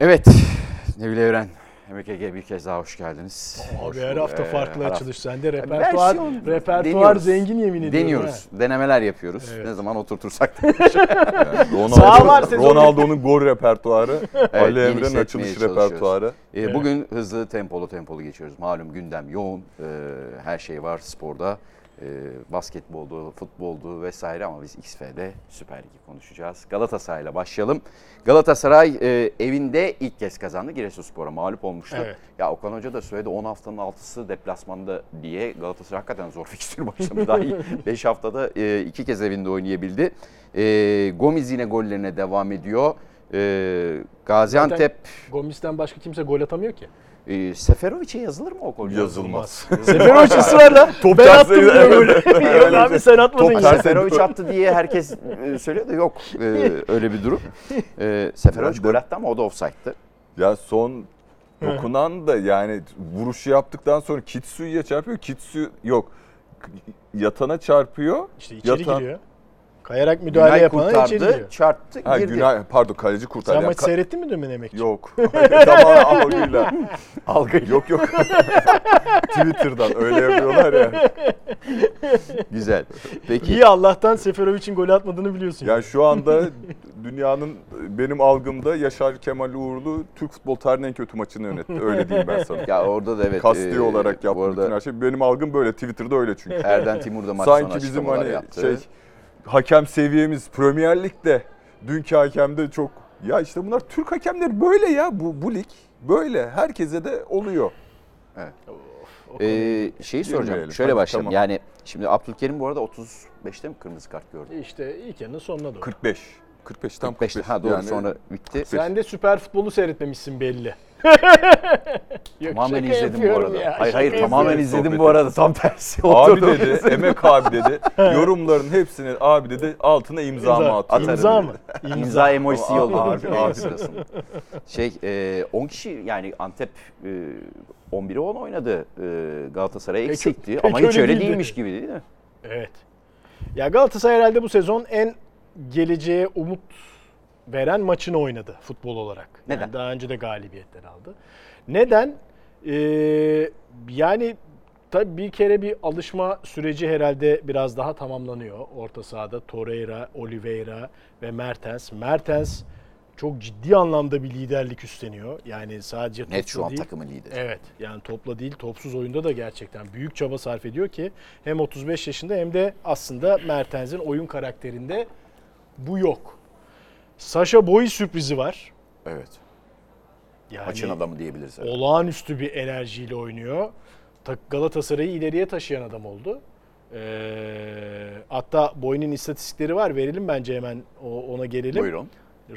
Evet, Nevil Evren, Ege bir kez daha hoş geldiniz. Abi her hafta Ee, farklı her açılış. Sende repertuar, Versiyon repertuar deniyoruz. zengin yemin ediyorum. Deniyoruz, denemeler yapıyoruz. Evet. Ne zaman oturtursak. Ronaldo, Sağ var sezon- Ronaldo'nun gol repertuarı, Ali Emre'nin açılış repertuarı. Ee, Evet. Bugün hızlı, tempolu tempolu geçiyoruz. Malum gündem yoğun, ee, her şey var sporda. Ee, basketboldu, futboldu vesaire ama biz XF'de Süper Lig'i konuşacağız. Galatasaray'la başlayalım. Galatasaray e, evinde ilk kez kazandı. Giresunspor'a mağlup olmuştu. Evet. Ya Okan Hoca da söyledi 10 haftanın 6'sı deplasmanda diye Galatasaray hakikaten zor fikstür başladı. Daha 5 haftada e, iki kez evinde oynayabildi. E, Gomis yine gollerine devam ediyor. E, Gaziantep Gomis'ten başka kimse gol atamıyor ki. E, Seferovic'e yazılır mı o gol? Yazılmaz. Seferovic ısrarla Top ben attım diyor golü. Yok abi sen atmadın Top ya. Seferovic attı diye herkes e, söylüyor da yok e, öyle bir durum. E, Seferovic gol attı ama o da offside'tı. Ya son dokunan da yani vuruşu yaptıktan sonra Kitsu'ya çarpıyor. Kitsu yok. Yatana çarpıyor. İşte içeri Yatan- giriyor. Kayarak müdahale Günay yapana içeri kurtardı, giriyor. çarptı, Ha, girdi. Günay, pardon kaleci kurtardı. Sen Yani maçı ka- seyrettin mi dün emekçi? Yok. tamam algıyla. Algıyla. Yok yok. Twitter'dan öyle yapıyorlar ya. Güzel. Peki. İyi Allah'tan Seferovic'in gol atmadığını biliyorsun. Yani şu anda dünyanın benim algımda Yaşar Kemal Uğurlu Türk futbol tarihinin en kötü maçını yönetti. Öyle diyeyim ben sana. Ya orada da evet. Kasti e, olarak yaptı arada bütün her şey. Benim algım böyle. Twitter'da öyle çünkü. Erden Timur da maç sonu Sanki bizim hani yaptı. şey hakem seviyemiz Premier Lig'de dünkü hakemde çok ya işte bunlar Türk hakemleri böyle ya bu bu lig böyle herkese de oluyor. Konu- Ee, şeyi soracağım. Girmeyelim. Şöyle Hadi, başlayalım. tamam. Yani şimdi Abdülkerim bu arada 35'te mi kırmızı kart gördü? İşte ilk yarının sonuna doğru. 45. 45 tam 45'te. 45. Ha doğru Yani sonra bitti. Sen de süper futbolu seyretmemişsin belli. Yok, Tamamen izledim bu arada. ya, hayır hayır tamamen izledim Sohbeti. bu arada tam tersi. Abi dedi, Emek abi dedi. Yorumların hepsini abi dedi altına İmza, atarım. imza mı? İmza emojisi Ama yolladı. abi, Abi, abi. sırasında. Şey e, 10 kişi yani Antep e, 11'e 10 oynadı. E, Galatasaray eksikti pek ama hiç öyle öyle değildi. değilmiş gibi değil mi? Evet. Ya Galatasaray herhalde bu sezon en geleceğe umut veren maçını oynadı futbol olarak. Yani Neden? daha önce de galibiyetler aldı. Neden? Ee, yani tabii bir kere bir alışma süreci herhalde biraz daha tamamlanıyor. Orta sahada Torreira, Oliveira ve Mertens. Mertens çok ciddi anlamda bir liderlik üstleniyor. Yani sadece Net şu topla an değil, takımın lideri. Evet yani topla değil topsuz oyunda da gerçekten büyük çaba sarf ediyor ki hem 35 yaşında hem de aslında Mertens'in oyun karakterinde bu yok. Sasha Boy sürprizi var. Evet. Yani Maçın adamı diyebiliriz. evet. olağanüstü bir enerjiyle oynuyor. Ta- Galatasaray'ı ileriye taşıyan adam oldu. Ee, hatta Boy'un istatistikleri var. Verelim bence hemen ona gelelim. Buyurun.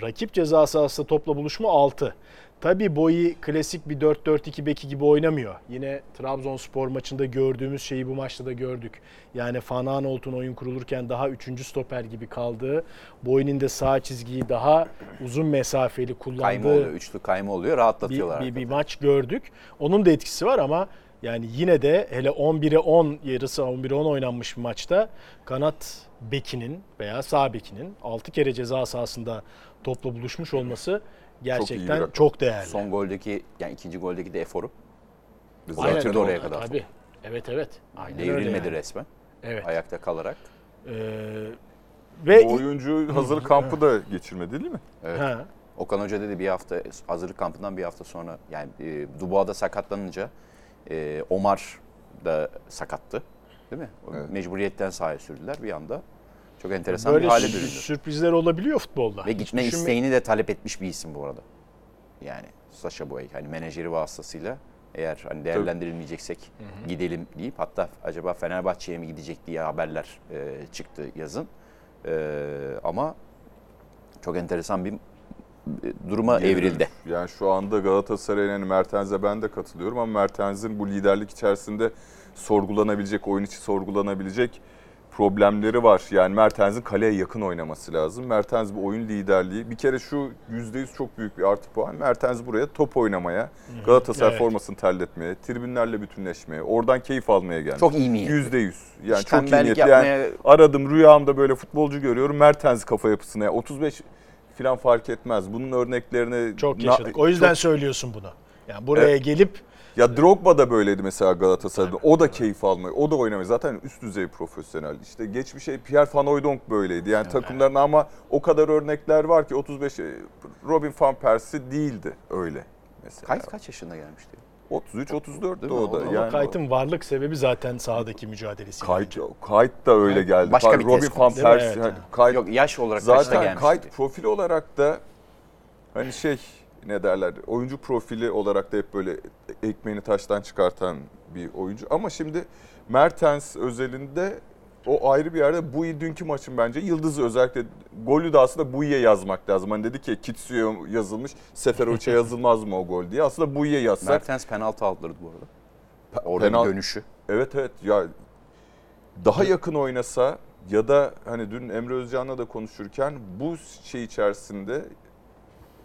Rakip ceza sahası topla buluşma 6. Tabii Boyi klasik bir 4-4-2 beki gibi oynamıyor. Yine Trabzonspor maçında gördüğümüz şeyi bu maçta da gördük. Yani Fananolt'un oyun kurulurken daha 3. stoper gibi kaldığı, Boy'un de sağ çizgiyi daha uzun mesafeli Kayma kullandığı oluyor. Üçlü kayma oluyor. bir, Rahatlatıyorlar. bir, bir hakikaten. maç gördük. Onun da etkisi var ama yani yine de hele 11'e 10 yarısı 11'e 10 oynanmış bir maçta kanat bekinin veya sağ bekinin 6 kere ceza sahasında topla buluşmuş olması bir gerçekten rakam. çok, değerli. Son goldeki yani ikinci goldeki de eforu. Öyle. oraya kadar Tabii. Evet evet. Aynen Devrilmedi yani. resmen. Evet. Ayakta kalarak. Ee, ve Bu oyuncu hazırlık kampı da geçirmedi değil mi? Evet. ha, Okan Hoca dedi bir hafta hazırlık kampından bir hafta sonra yani e, Dubois'da sakatlanınca e, Omar da sakattı. Değil mi? Evet. Mecburiyetten sahaya sürdüler bir anda. Çok enteresan böyle bir hale büründü. sürprizler olabiliyor futbolda. Ve Hiç gitme düşünme- isteğini de talep etmiş bir isim bu arada. Yani Sasha Boy hani menajeri vasıtasıyla eğer hani değerlendirilmeyeceksek gidelim deyip hatta acaba Fenerbahçe'ye mi gidecek diye haberler e, çıktı yazın. E, ama çok enteresan bir e, duruma Geri evrildi. dönüş. Yani şu anda Galatasaray'ın hani Mertens'e ben de katılıyorum ama Mertens'in bu liderlik içerisinde sorgulanabilecek, oyun içi sorgulanabilecek problemleri var. Yani Mertens'in kaleye yakın oynaması lazım. Mertens bu oyun liderliği. Bir kere şu %100 çok büyük bir artı puan. Mertens buraya top oynamaya, Galatasaray Evet. formasını terletmeye, tribünlerle bütünleşmeye, oradan keyif almaya gelmiş. Çok iyi niyetli. Yüzde yüz. Yani Hiç çok iyi niyetli. Yani yapmaya- aradım rüyamda böyle futbolcu görüyorum. Mertens kafa yapısına. 35 filan fark etmez. Bunun örneklerini Çok yaşadık. O yüzden çok- söylüyorsun bunu. Yani buraya Evet. gelip ya Drogba da böyleydi mesela Galatasaray'da. O da keyif almayı, o da oynamayı. Zaten üst düzey profesyonel. İşte geçmişe Pierre Van Hooijdonk böyleydi. Yani takımların ama o kadar örnekler var ki 35 Robin van Persie değildi öyle mesela. Kayıt kaç yaşında gelmişti? 33 34 Değil de o da. Ama yani Kayt'ın varlık sebebi zaten sahadaki mücadelesi. Kayıt, Kayıt da öyle geldi. Başka bir Robin van? Persie. Evet, hani evet. Kayıt, Yok yaş olarak kaçta zaten gelmişti? Kayıt profili olarak da hani şey ne derler oyuncu profili olarak da hep böyle ekmeğini taştan çıkartan bir oyuncu. Ama şimdi Mertens özelinde o ayrı bir yerde bu dünkü maçın bence yıldızı özellikle golü de aslında Bui'ye yazmak lazım. Hani dedi ki Kitsu'ya yazılmış Seferovic'e yazılmaz mı o gol diye. Aslında Bui'ye yazsak Mertens penaltı aldırdı bu arada. Orada penal- dönüşü. Evet evet ya daha yakın oynasa ya da hani dün Emre Özcan'la da konuşurken bu şey içerisinde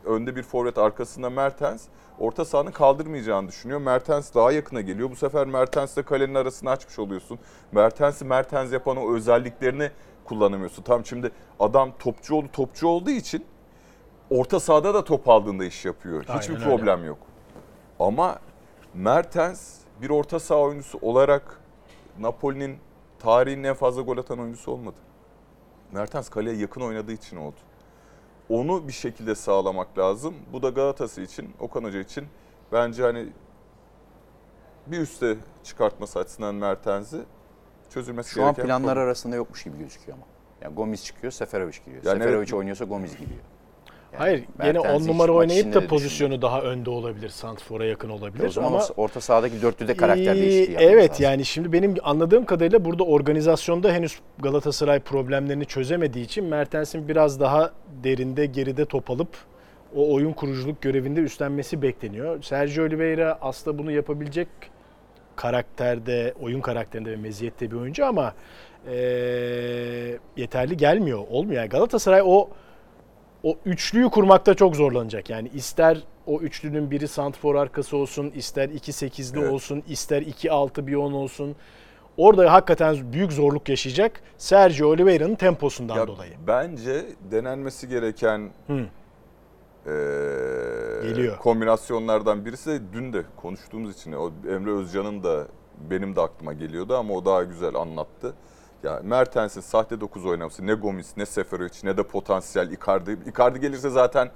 önde bir forvet arkasında Mertens orta sahanın kaldırmayacağını düşünüyor. Mertens daha yakına geliyor. Bu sefer Mertens'le kalenin arasını açmış oluyorsun. Mertens'i Mertens yapan o özelliklerini kullanamıyorsun. Tam şimdi adam topçu oldu topçu olduğu için orta sahada da top aldığında iş yapıyor. Hiçbir Aynen öyle. problem yok. Ama Mertens bir orta saha oyuncusu olarak Napoli'nin tarihinin en fazla gol atan oyuncusu olmadı. Mertens kaleye yakın oynadığı için oldu. Onu bir şekilde sağlamak lazım. Bu da Galatasaray için, Okan Hoca için bence hani bir üste çıkartması açısından Mertens'i çözülmesi Şu an gereken planlar problem. arasında yokmuş gibi gözüküyor ama. Yani Gomis çıkıyor, Seferovic giriyor. Yani Seferovic evet. oynuyorsa Gomis giriyor. Yani Hayır, Mertens'i 10 hiç numara oynayıp da pozisyonu daha önde olabilir. Santfor'a yakın olabilir. O zaman ama orta sahadaki dörtlüde karakter Ee, yapmamız Evet lazım. yani şimdi benim anladığım kadarıyla burada organizasyonda henüz Galatasaray problemlerini çözemediği için Mertens'in biraz daha derinde geride top alıp o oyun kuruculuk görevinde üstlenmesi bekleniyor. Sergio Oliveira aslında bunu yapabilecek karakterde, oyun karakterinde ve meziyette bir oyuncu ama eee, yeterli gelmiyor. Olmuyor. Yani Galatasaray o o üçlüyü kurmakta çok zorlanacak. Yani ister o üçlünün biri santfor arkası olsun, ister 2-8'li Evet. olsun, ister 2-6 bir 10 olsun. Orada hakikaten büyük zorluk yaşayacak. Sergio Oliveira'nın temposundan Ya dolayı. Bence denenmesi gereken eee, Geliyor. kombinasyonlardan birisi de dün de konuştuğumuz için o Emre Özcan'ın da benim de aklıma geliyordu ama o daha güzel anlattı. Ya Mertens'in sahte 9 oynaması ne Gomis ne Seferovic ne de potansiyel Icardi. Icardi gelirse zaten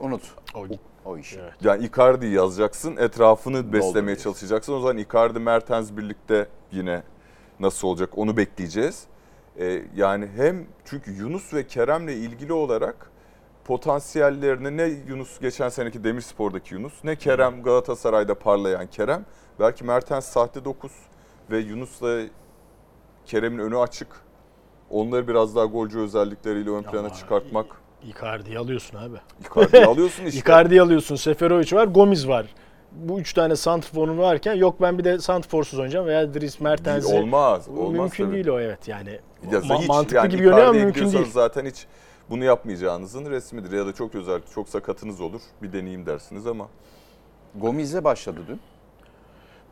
Unut O- o işi. Evet. yani Icardi'yi yazacaksın, etrafını beslemeye çalışacaksın. O zaman Icardi, Mertens birlikte yine nasıl olacak onu bekleyeceğiz. Ee, yani hem çünkü Yunus ve Kerem'le ilgili olarak potansiyellerini ne Yunus geçen seneki Demirspor'daki Yunus ne Kerem Galatasaray'da parlayan Kerem. Belki Mertens sahte 9 ve Yunus'la Kerem'in önü açık. Onları biraz daha golcü özellikleriyle ön plana Ama çıkartmak. Icardi'yi alıyorsun abi. Icardi'yi alıyorsun işte. Icardi'yi alıyorsun, Seferovic var, Gomis var. Bu üç tane santrforun varken yok ben bir de santrforsuz oynayacağım veya Dries Mertens'i Olmaz. Olmaz mümkün tabii. değil o evet yani. Ya Ma- hiç, mantıklı yani gibi görünüyor ama mümkün değil. zaten hiç bunu yapmayacağınızın resmidir. Ya da çok özel, çok sakatınız olur. Bir deneyeyim dersiniz ama. Gomis'le başladı dün.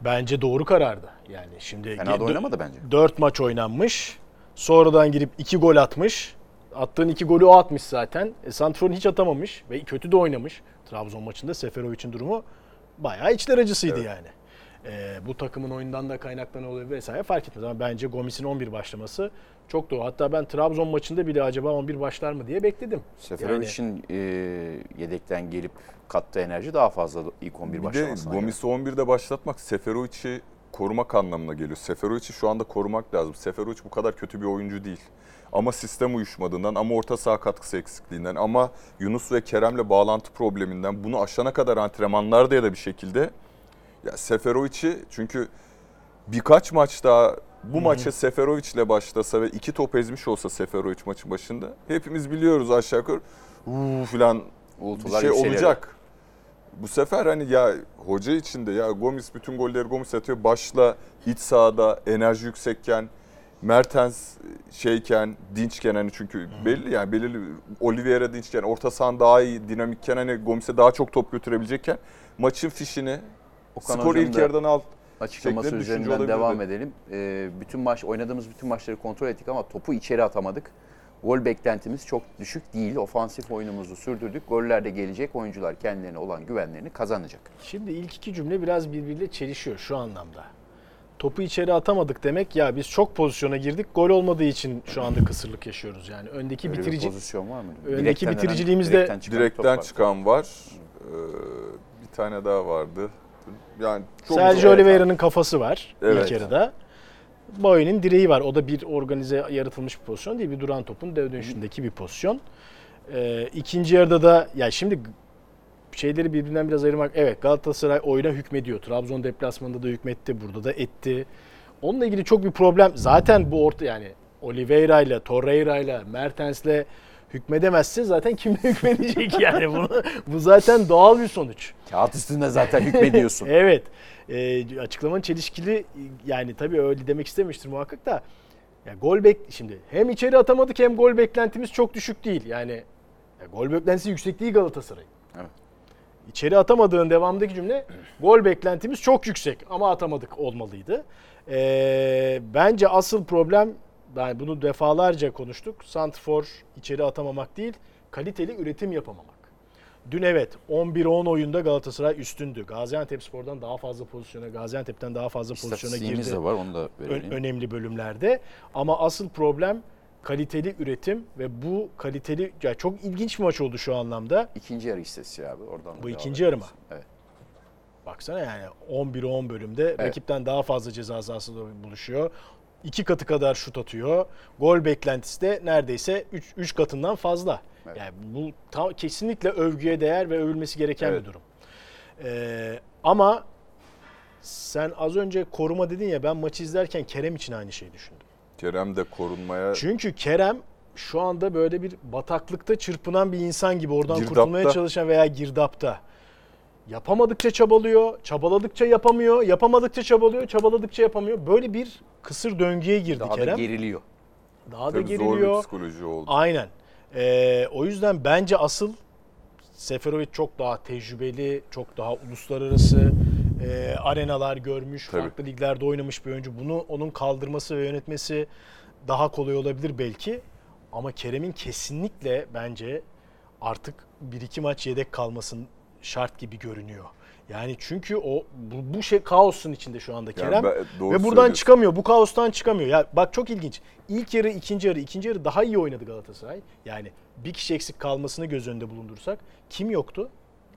Bence doğru karardı. Yani şimdi Fena da oynamadı bence. 4 maç oynanmış. Sonradan girip 2 gol atmış. Attığın 2 golü o atmış zaten. E, Santrfor'un hiç atamamış ve kötü de oynamış. Trabzon maçında Seferovic'in durumu bayağı içler acısıydı Evet. yani. E, bu takımın oyundan da kaynaklanıyor olabilir vesaire fark etmez ama bence Gomis'in 11 başlaması çok doğru. Hatta ben Trabzon maçında bile acaba 11 başlar mı diye bekledim. Seferovic'in e, yedekten gelip kattığı enerji daha fazla ilk 11 Bir de başlamasına. göre. Gomis'i 11'de başlatmak Seferovic'i korumak anlamına geliyor. Seferovic'i şu anda korumak lazım. Seferovic bu kadar kötü bir oyuncu değil. Ama sistem uyuşmadığından, ama orta saha katkısı eksikliğinden, ama Yunus ve Kerem'le bağlantı probleminden bunu aşana kadar antrenmanlarda ya da bir şekilde ya Seferovic'i çünkü birkaç maç daha bu maça Seferovic'le başlasa ve iki top ezmiş olsa Seferovic maçın başında hepimiz biliyoruz aşağı yukarı uuu falan bir şey olacak. Bu sefer hani ya hoca için de ya Gomis bütün golleri Gomis atıyor. Başla iç sahada enerji yüksekken Mertens şeyken, dinçken hani çünkü belli yani belirli Oliveira dinçken, orta sahan daha iyi, dinamikken hani Gomis'e daha çok top götürebilecekken maçın fişini Okan skoru ilk da yarıdan al. açıklaması üzerinden devam edelim. Ee, bütün maç oynadığımız bütün maçları kontrol ettik ama topu içeri atamadık. Gol beklentimiz çok düşük değil. Ofansif oyunumuzu sürdürdük. Goller de gelecek. Oyuncular kendilerine olan güvenlerini kazanacak. Şimdi ilk iki cümle biraz birbiriyle çelişiyor şu anlamda. Topu içeri atamadık demek ya biz çok pozisyona girdik. Gol olmadığı için şu anda kısırlık yaşıyoruz. Yani öndeki Öyle bir bitirici pozisyon var mı? Öndeki Direkten bitiriciliğimizde- direkten çıkan Direkten var. çıkan var. Ee, bir tane daha vardı. Yani çok Sergio. Oliveira'nın kafası var Evet. ilk yarıda. Boy'un direği var. O da bir organize yaratılmış bir pozisyon değil. Bir duran topun dev dönüşündeki bir pozisyon. Ee, ikinci yarıda da ya şimdi şeyleri birbirinden biraz ayırmak. Evet Galatasaray oyuna hükmediyor. Trabzon deplasmanında da hükmetti. Burada da etti. Onunla ilgili çok bir problem. Zaten bu orta yani Oliveira ile Torreira ile Mertens'le hükmedemezsin zaten kimle hükmedecek yani bunu bu zaten doğal bir sonuç. Kağıt üstünde zaten hükmediyorsun. Evet. E, açıklamanın çelişkili yani tabii öyle demek istemiştir muhakkak da. Ya gol bek şimdi hem içeri atamadık hem gol beklentimiz çok düşük değil. Yani ya gol beklentisi yüksek değil Galatasaray. Evet. İçeri atamadığın devamındaki cümle gol beklentimiz çok yüksek ama atamadık olmalıydı. E, bence asıl problem ben bunu defalarca konuştuk. Santrfor içeri atamamak değil, kaliteli üretim yapamamak. Dün evet 11-10 oyunda Galatasaray üstündü. Gaziantepspor'dan daha fazla pozisyona, Gaziantep'ten daha fazla pozisyona girdi de var onu da ö- önemli bölümlerde. Ama asıl problem kaliteli üretim ve bu kaliteli ya çok ilginç bir maç oldu şu anlamda. İkinci yarı istatistiği abi oradan. Bu ikinci yarı mı? Evet. Baksana yani 11'e 10 bölümde rakipten daha fazla ceza sahasında buluşuyor. İki katı kadar şut atıyor. Gol beklentisi de neredeyse 3 3 katından fazla. Evet. Yani bu ta- kesinlikle övgüye değer ve övülmesi gereken Evet. bir durum. Ee, ama sen az önce koruma dedin ya ben maçı izlerken Kerem için aynı şeyi düşündüm. Kerem de korunmaya Çünkü Kerem şu anda böyle bir bataklıkta çırpınan bir insan gibi oradan Girdapta. kurtulmaya çalışan veya girdapta. Yapamadıkça çabalıyor, çabaladıkça yapamıyor, yapamadıkça çabalıyor, çabaladıkça yapamıyor. Böyle bir kısır döngüye girdi Daha da Kerem. geriliyor. Daha da tabii zor bir geriliyor. psikoloji oldu. Aynen. Ee, o yüzden bence asıl Seferovic çok daha tecrübeli, çok daha uluslararası e, arenalar görmüş, Tabii. farklı liglerde oynamış bir oyuncu. Bunu onun kaldırması ve yönetmesi daha kolay olabilir belki. Ama Kerem'in kesinlikle bence artık bir iki maç yedek kalmasın şart gibi görünüyor. Yani çünkü o bu, bu şey kaosun içinde şu anda Yani Kerem. ben- doğru Ve buradan çıkamıyor. Bu kaostan çıkamıyor. Ya bak çok ilginç. İlk yarı, ikinci yarı, ikinci yarı daha iyi oynadı Galatasaray. Yani bir kişi eksik kalmasını göz önünde bulundursak kim yoktu?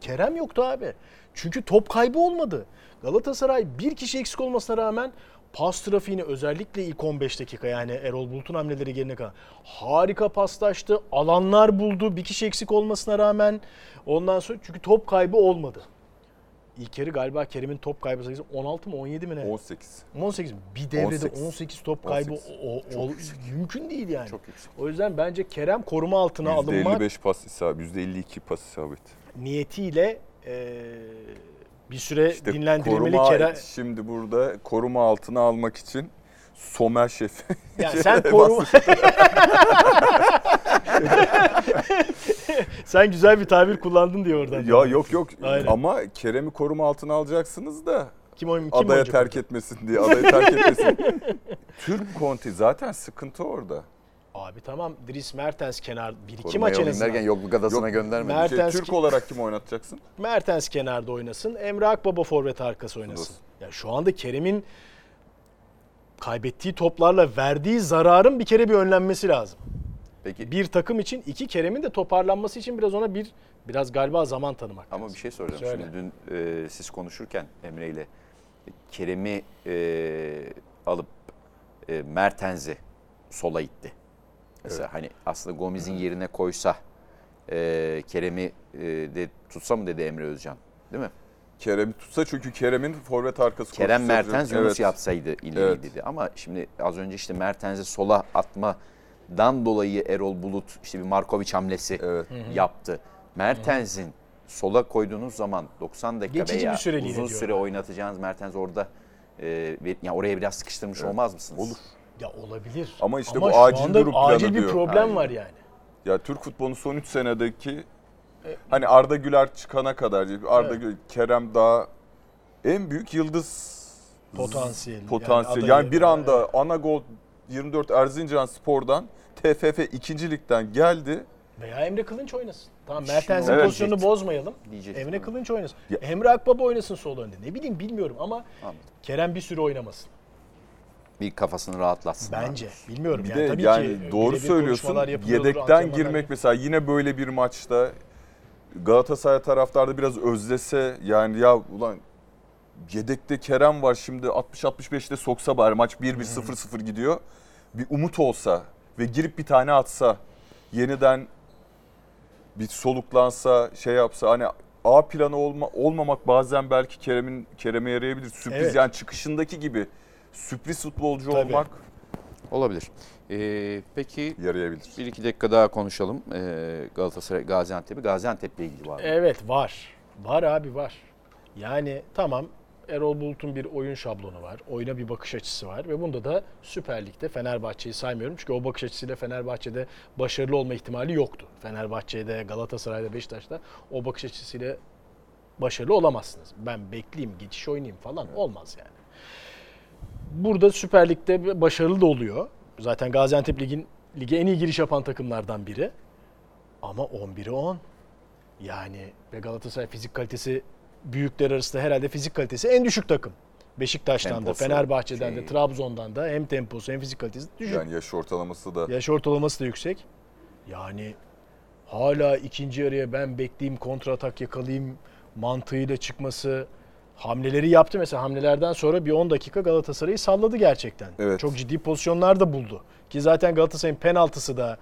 Kerem yoktu abi. Çünkü top kaybı olmadı. Galatasaray bir kişi eksik olmasına rağmen pas trafiğini özellikle ilk 15 dakika yani Erol Bulut'un hamleleri gelene kadar harika paslaştı. Alanlar buldu. Bir kişi eksik olmasına rağmen ondan sonra çünkü top kaybı olmadı. İlk yarı galiba Kerem'in top kaybı sayısı 16 mı 17 mi ne? 18. 18 mi? Bir devrede 18, 18. top kaybı 18. o, o- mümkün değil yani. Çok yüksek. O yüzden bence Kerem koruma altına alınmak %55 pas isabet, %52 pas isabet. niyetiyle eee, bir süre İşte dinlendirilmeli koruma, Kerem. Şimdi burada koruma altına almak için Somer Şef. Yani sen koruma... sen güzel bir tabir kullandın diye oradan. ya yok yok Aynen. ama Kerem'i koruma altına alacaksınız da Kim oyun kim adaya terk orada? etmesin diye. Adayı terk etmesin. Türk Conti zaten sıkıntı orada. Abi tamam Dries Mertens kenar bir iki maç en azından. yokluk adasına Yok, göndermedi. Mer- Şey, Mertens Türk ki- olarak kim oynatacaksın? Mertens kenarda oynasın. Emre Akbaba forvet arkası oynasın. Olsun. Ya şu anda Kerem'in kaybettiği toplarla verdiği zararın bir kere bir önlenmesi lazım. Peki Bir takım için iki Kerem'in de toparlanması için biraz ona bir biraz galiba zaman tanımak. ama lazım. bir şey soracağım. Söyle. Şimdi dün e, siz konuşurken Emre ile Kerem'i e, alıp e, Mertens'i sola itti. Mesela hani aslında Gomez'in yerine koysa e, Kerem'i e, de tutsa mı dedi Emre Özcan. Değil mi? Kerem'i tutsa çünkü Kerem'in forvet arkası Kerem Mertens. Yunus Evet. yapsaydı ileri Evet. dedi. Ama şimdi az önce işte Mertens'i sola atmadan dolayı Erol Bulut işte bir Markovic hamlesi Evet. yaptı. Mertens'in sola koyduğunuz zaman 90 dakika Geçici veya bir süreliğine uzun diyorum süre oynatacağınız Mertens orada e, yani oraya biraz sıkıştırmış olmaz mısınız? Olur. Ya olabilir. Ama işte bu şu acil anda durum planı acil bir diyor. problem Aynen. var yani. Ya Türk futbolu son 3 senedeki hani Arda Güler çıkana kadar Arda Evet. Güler, Kerem daha en büyük yıldız Potansiyel. potansiyel. Yani Yani, bir anda ana gol 24 Erzincan Spor'dan TFF 2. ligden geldi. Veya Emre Kılınç oynasın. Tamam Mertens'in Evet. pozisyonunu bozmayalım. Diyecektim. Emre Kılınç oynasın. Ya- Emre Akbaba oynasın sol önde. Ne bileyim bilmiyorum ama Anladım. Kerem bir süre oynamasın. Bir kafasını rahatlatsın. Bence. Bilmiyorum Bir yani de tabii yani ki doğru söylüyorsun. Yedekten girmek mesela yine böyle bir maçta Galatasaray taraftarda biraz özlese yani ya ulan yedekte Kerem var şimdi 60-65'te soksa bari maç 1-1-0-0 gidiyor. Bir umut olsa ve girip bir tane atsa yeniden bir soluklansa şey yapsa hani A planı olma, olmamak bazen belki Kerem'in Kerem'e yarayabilir. Sürpriz Evet. yani çıkışındaki gibi sürpriz futbolcu Tabii. olmak Olabilir. Ee, peki yarayabilir. bir iki dakika daha konuşalım. Ee, Galatasaray Gaziantep'i. Gaziantep'le ilgili var mı? Evet var. Var abi var. Yani tamam Erol Bulut'un bir oyun şablonu var. Oyuna bir bakış açısı var. Ve bunda da Süper Lig'de Fenerbahçe'yi saymıyorum. Çünkü o bakış açısıyla Fenerbahçe'de başarılı olma ihtimali yoktu. Fenerbahçe'de, Galatasaray'da, Beşiktaş'ta o bakış açısıyla başarılı olamazsınız. Ben bekleyeyim, geçiş oynayayım falan olmaz yani. Burada Süper Lig'de başarılı da oluyor. Zaten Gaziantep Lig'in lige en iyi giriş yapan takımlardan biri. Ama 11'e 10. Yani ve Galatasaray fizik kalitesi büyükler arasında herhalde fizik kalitesi en düşük takım. Beşiktaş'tan da, Temposu, Fenerbahçe'den şey- de, Trabzon'dan da hem temposu hem fizik kalitesi düşük. Yani yaş ortalaması da Yaş ortalaması da yüksek. Yani hala ikinci yarıya ben bekleyeyim, kontra atak yakalayayım mantığıyla çıkması hamleleri yaptı mesela hamlelerden sonra bir 10 dakika Galatasaray'ı salladı gerçekten. Evet. Çok ciddi pozisyonlar da buldu. Ki zaten Galatasaray'ın penaltısı da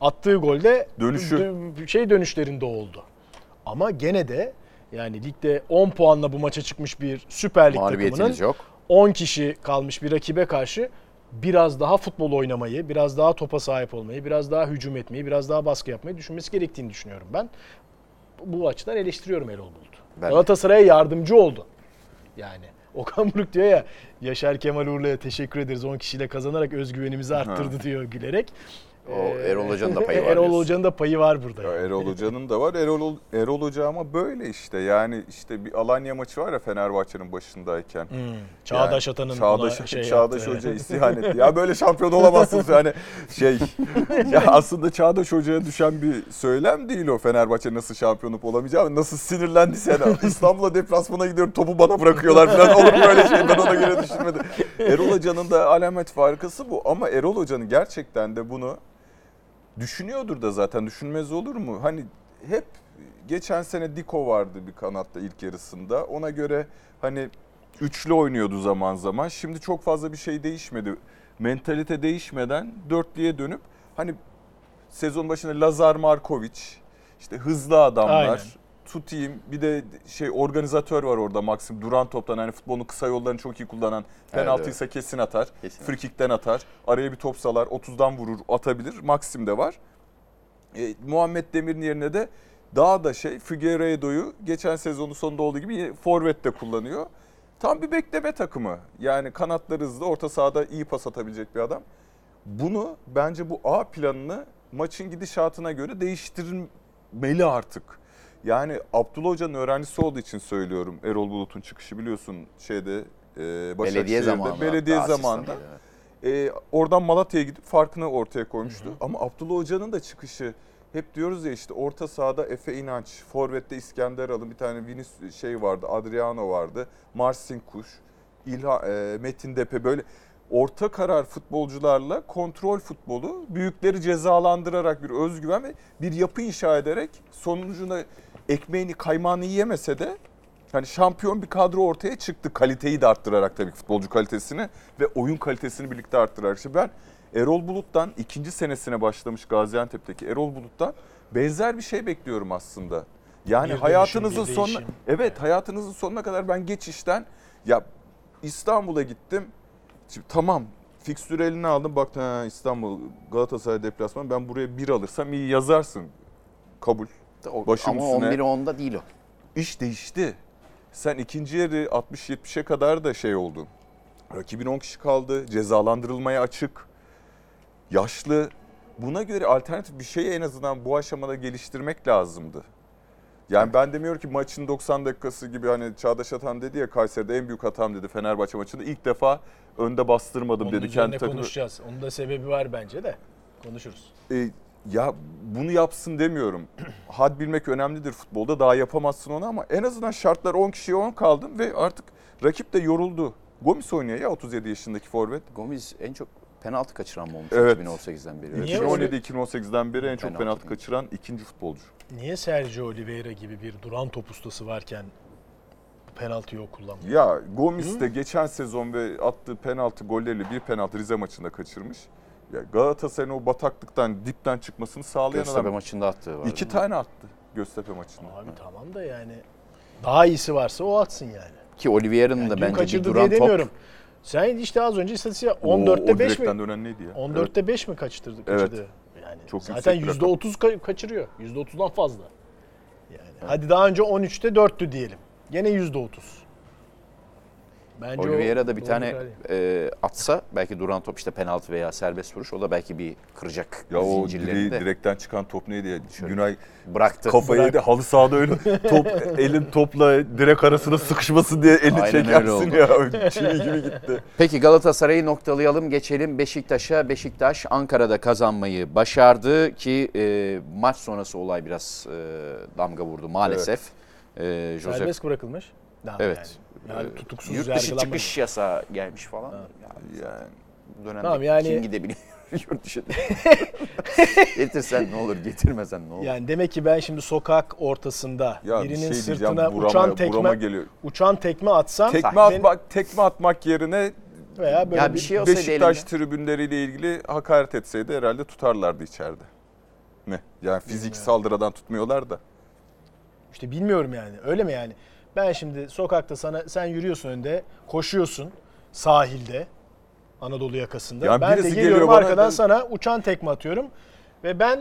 attığı golde Dönüşü. dö- şey dönüşlerinde oldu. Ama gene de yani ligde 10 puanla bu maça çıkmış bir Süper Lig takımının yok. 10 kişi kalmış bir rakibe karşı biraz daha futbol oynamayı, biraz daha topa sahip olmayı, biraz daha hücum etmeyi, biraz daha baskı yapmayı düşünmesi gerektiğini düşünüyorum ben. Bu açıdan eleştiriyorum Erol Bulut'u. Ben. Galatasaray'a yardımcı oldu. Yani Okan Buruk diyor ya Yaşar Kemal Uğurlu'ya teşekkür ederiz 10 kişiyle kazanarak özgüvenimizi arttırdı diyor gülerek. O Ee, Erol Hoca'nın da payı var Erol. Hoca'nın da payı var burada. Ya yani. Erol Hoca'nın da var. Erol, Erol Hoca ama böyle işte. Yani işte bir Alanya maçı var ya Fenerbahçe'nin başındayken. Hmm, Çağdaş Yani Atan'ın Çağdaş, şey Çağdaş yaptı. Hoca isyan etti. Ya böyle şampiyon olamazsınız yani şey. ya aslında Çağdaş Hoca'ya düşen bir söylem değil o Fenerbahçe nasıl şampiyonluk olamayacağı. Nasıl sinirlendiyse yani İstanbul'a deplasmana gidiyorum topu bana bırakıyorlar falan. Olur mu öyle şey ben ona göre düşünmedim. Erol Hoca'nın da alamet farkısı bu. Ama Erol Hoca'nın gerçekten de bunu düşünüyordur da zaten düşünmez olur mu? Hani hep geçen sene Diko vardı bir kanatta ilk yarısında. Ona göre hani üçlü oynuyordu zaman zaman. Şimdi çok fazla bir şey değişmedi. Mentalite değişmeden dörtlüye dönüp hani sezon başında Lazar Markovic işte hızlı adamlar. Tutayım bir de şey organizatör var orada Maxim duran toptan hani futbolun kısa yollarını çok iyi kullanan penaltıysa kesin atar Kesin. frikikten atar araya bir top salar 30'dan vurur atabilir Maxim de var e, Muhammed Demir'in yerine de daha da şey Figueiredo'yu geçen sezonun sonunda olduğu gibi forvette kullanıyor. Tam bir bekleme takımı. Yani kanatları hızlı, orta sahada iyi pas atabilecek bir adam. Bunu bence bu A planını maçın gidişatına göre değiştirmeli artık. Yani Abdullah Hoca'nın öğrencisi olduğu için söylüyorum. Erol Bulut'un çıkışı biliyorsun şeyde e, Belediye zamanında. Belediye zamanında. E, oradan Malatya'ya gidip farkını ortaya koymuştu. Ama Abdullah Hoca'nın da çıkışı hep diyoruz ya işte orta sahada Efe İnanç, Forvet'te İskender Alın, bir tane Vinicius şey vardı, Adriano vardı, Marcin Kuş, İlha, e, Metin Depe böyle orta karar futbolcularla kontrol futbolu büyükleri cezalandırarak bir özgüven ve bir yapı inşa ederek sonucunda ekmeğini kaymağını yiyemese de hani şampiyon bir kadro ortaya çıktı. Kaliteyi de arttırarak tabii futbolcu kalitesini ve oyun kalitesini birlikte arttırarak. Şimdi ben Erol Bulut'tan ikinci senesine başlamış Gaziantep'teki Erol Bulut'tan benzer bir şey bekliyorum aslında. Yani Bir hayatınızın sonuna değişim. evet hayatınızın sonuna kadar ben geçişten ya İstanbul'a gittim. Şimdi tamam fikstür eline aldım. Baktın ha, İstanbul Galatasaray deplasmanı ben buraya bir alırsam iyi yazarsın. Kabul. O- Başım Ama üstüne. 11'e 10'da değil o. İş değişti. Sen ikinci yarı 60-70'e kadar da şey oldun. Rakibin 10 kişi kaldı. Cezalandırılmaya açık. Yaşlı. Buna göre alternatif bir şeyi en azından bu aşamada geliştirmek lazımdı. Yani ben demiyorum ki maçın 90 dakikası gibi hani Çağdaş Atan dedi ya Kayseri'de en büyük hatam dedi Fenerbahçe maçında. ilk defa önde bastırmadım Onun dedi üzerine kendi takımı. konuşacağız. Onun da sebebi var bence de. Konuşuruz. E, ya bunu yapsın demiyorum. Had bilmek önemlidir futbolda. Daha yapamazsın onu ama en azından şartlar 10 kişiye 10 kaldın ve artık rakip de yoruldu. Gomis oynuyor ya 37 yaşındaki forvet. Gomis en çok penaltı kaçıran mı olmuş Evet. 2018'den beri? Niye öyle? 2017-2018'den beri en çok Penaltı penaltı kaçıran ikinci futbolcu. Niye Sergio Oliveira gibi bir duran top ustası varken bu penaltıyı o kullanmıyor? Ya Gomis de geçen sezon ve attığı penaltı golleriyle bir penaltı Rize maçında kaçırmış. Ya Galatasaray'ın o bataklıktan dipten çıkmasını sağlayan Göztepe adam. maçında attığı var. İki tane attı Göztepe maçında. Abi tamam da yani daha iyisi varsa o atsın yani. Ki Oliveira'nın yani da bence bir duran top. Sen işte az önce istatistik O- o 14'te 5 direkten mi? dönen neydi ya? 14'te 5 mi kaçırdı? Evet. Yani Çok zaten yüksek bir %30 ka- kaçırıyor. %30'dan fazla. Yani hadi daha önce 13'te 4'tü diyelim. Gene %30. Bence Oliveira da bir tane e, atsa belki duran top işte penaltı veya serbest vuruş o da belki bir kıracak Ya o zincirlerini direği, de direkten çıkan top neydi ya? Şöyle Günay bıraktı. kafayı Bırak. yedi halı sahada öyle top elin topla direk arasında sıkışması diye elini Aynen çekersin ya. Çivi gibi gitti. Peki Galatasaray'ı noktalayalım geçelim Beşiktaş'a. Beşiktaş Ankara'da kazanmayı başardı ki e, maç sonrası olay biraz e, damga vurdu maalesef. E, Josep Serbest bırakılmış. Daha Evet. Yani, yani e, tutuksuz yurt dışı çıkış yasağı gelmiş falan. Yani bu dönemde Tamam, yani- kim gidebiliyor yurt dışı? Getirsen ne olur, getirmesen ne olur. Yani demek ki ben şimdi sokak ortasında ya bir birinin şey diyeceğim sırtına burama, uçan tekme burama geliyor. uçan tekme atsam Tekme ben- atmak, tekme atmak yerine veya böyle Ya bir şey olsaydı Beşiktaş elinde. tribünleriyle ilgili hakaret etseydi herhalde tutarlardı içeride. Ne? Yani fiziki Bilmiyorum. saldırıdan tutmuyorlar da. işte bilmiyorum yani. Öyle mi yani? Ben şimdi sokakta sana sen yürüyorsun önde, koşuyorsun sahilde Anadolu yakasında. Ya ben de birisi geliyorum geliyor bana arkadan da- sana uçan tekme atıyorum ve ben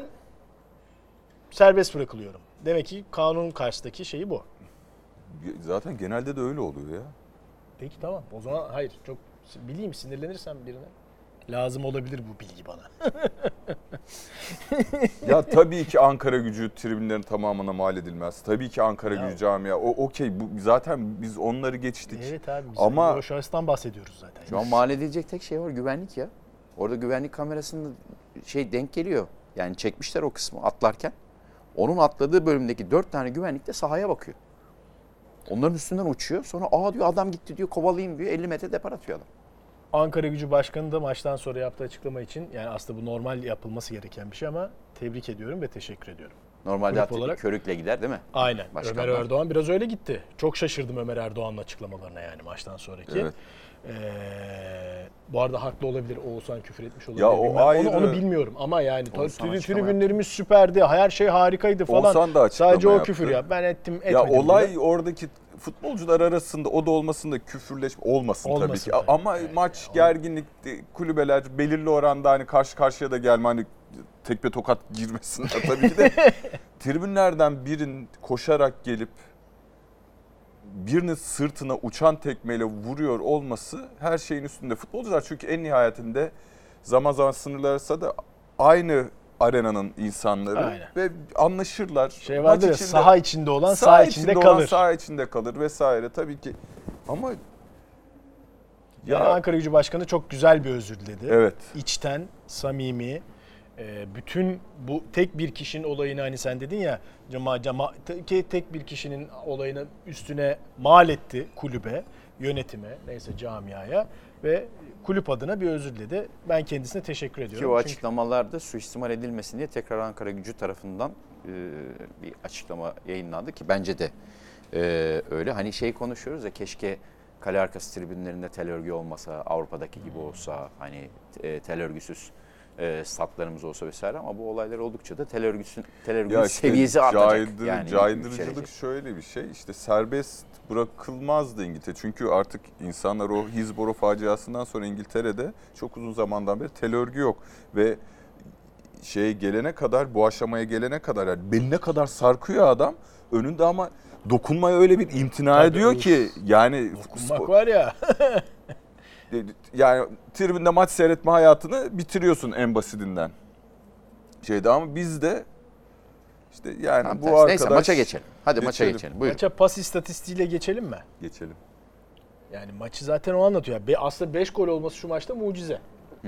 serbest bırakılıyorum. Demek ki kanun karşısındaki şeyi bu. Zaten genelde de öyle oluyor ya. Peki tamam. O zaman hayır çok bileyim sinirlenirsem birine lazım olabilir bu bilgi bana. Ya tabii ki Ankara gücü tribünlerin tamamına mal edilmez. Tabii ki Ankara Ya- gücü camia. O okey. Bu zaten biz onları geçtik. evet abi biz Ama- o şahıstan bahsediyoruz zaten. Şu an mal edilecek tek şey var güvenlik ya. Orada güvenlik kamerasında şey denk geliyor. Yani çekmişler o kısmı atlarken. Onun atladığı bölümdeki dört tane güvenlik de sahaya bakıyor. Onların üstünden uçuyor. Sonra aa diyor adam gitti diyor kovalayayım diyor. 50 metre depar atıyor adam. Ankara Gücü Başkanı da maçtan sonra yaptığı açıklama için yani aslında bu normal yapılması gereken bir şey ama tebrik ediyorum ve teşekkür ediyorum. Normalde atletik olarak- körükle gider değil mi? Aynen. Başkanlar. Ömer Erdoğan biraz öyle gitti. Çok şaşırdım Ömer Erdoğan'ın açıklamalarına yani maçtan sonraki. Evet. Ee, bu arada haklı olabilir. Oğuzhan küfür etmiş olabilir. Ya o bilmem. ayrı. Onu, onu bilmiyorum ama yani tri- tribünlerimiz süperdi. Her şey harikaydı falan. Oğuzhan da Sadece o yaptı. küfür ya. Ben ettim etmedim. Ya bile. olay oradaki futbolcular arasında o da olmasın da küfürleşme olmasın, tabii Olmasın ki. tabii. Ama Evet, maç yani. gerginlikti. Kulübeler belirli oranda hani karşı karşıya da gelme hani tekme tokat girmesinler tabii ki de. Tribünlerden birinin koşarak gelip birinin sırtına uçan tekmeyle vuruyor olması her şeyin üstünde. Futbolcular çünkü en nihayetinde zaman zaman sınırlar arasında da aynı arenanın insanları Aynen. ve anlaşırlar. şey vardır ya içinde- saha içinde olan saha saha içinde, olan kalır. saha içinde kalır vesaire tabii ki. Ama ya Yani Ankara Gücü Başkanı çok güzel bir özür diledi. evet. içten, samimi, e, bütün bu tek bir kişinin olayını hani sen dedin ya cama, cama, te- tek bir kişinin olayını üstüne mal etti kulübe, yönetime, neyse camiaya ve kulüp adına bir özür diledi. Ben kendisine teşekkür ediyorum. Ki o Çünkü- açıklamalarda suistimal edilmesin diye tekrar Ankara gücü tarafından e, bir açıklama yayınlandı ki bence de e, öyle. Hani şey konuşuyoruz ya keşke kale arkası tribünlerinde tel örgü olmasa, Avrupa'daki gibi olsa hani e, tel örgüsüz e, statlarımız olsa vesaire ama bu olaylar oldukça da tel örgüsün tel örgünün Ya işte seviyesi artacak. caydır- yani caydırıcılık şöyle bir şey. İşte serbest bırakılmazdı İngiltere. Çünkü artık insanlar o Hillsborough faciasından sonra İngiltere'de çok uzun zamandan beri tel örgü yok ve şeye gelene kadar bu aşamaya gelene kadar yani beline kadar sarkıyor adam önünde ama dokunmaya öyle bir imtina Tabii, ediyor ki yani Dokunmak spor- var ya. yani tribünde maç seyretme hayatını bitiriyorsun en basitinden. Şeyde ama bizde işte yani Tam bu tersi. arkadaş Neyse maça geçelim. Hadi maça Geçelim. geçelim. Buyurun. Maça pas istatistiğiyle geçelim mi? geçelim. Yani maçı zaten o anlatıyor. Be- aslında 5 gol olması şu maçta mucize. Hı.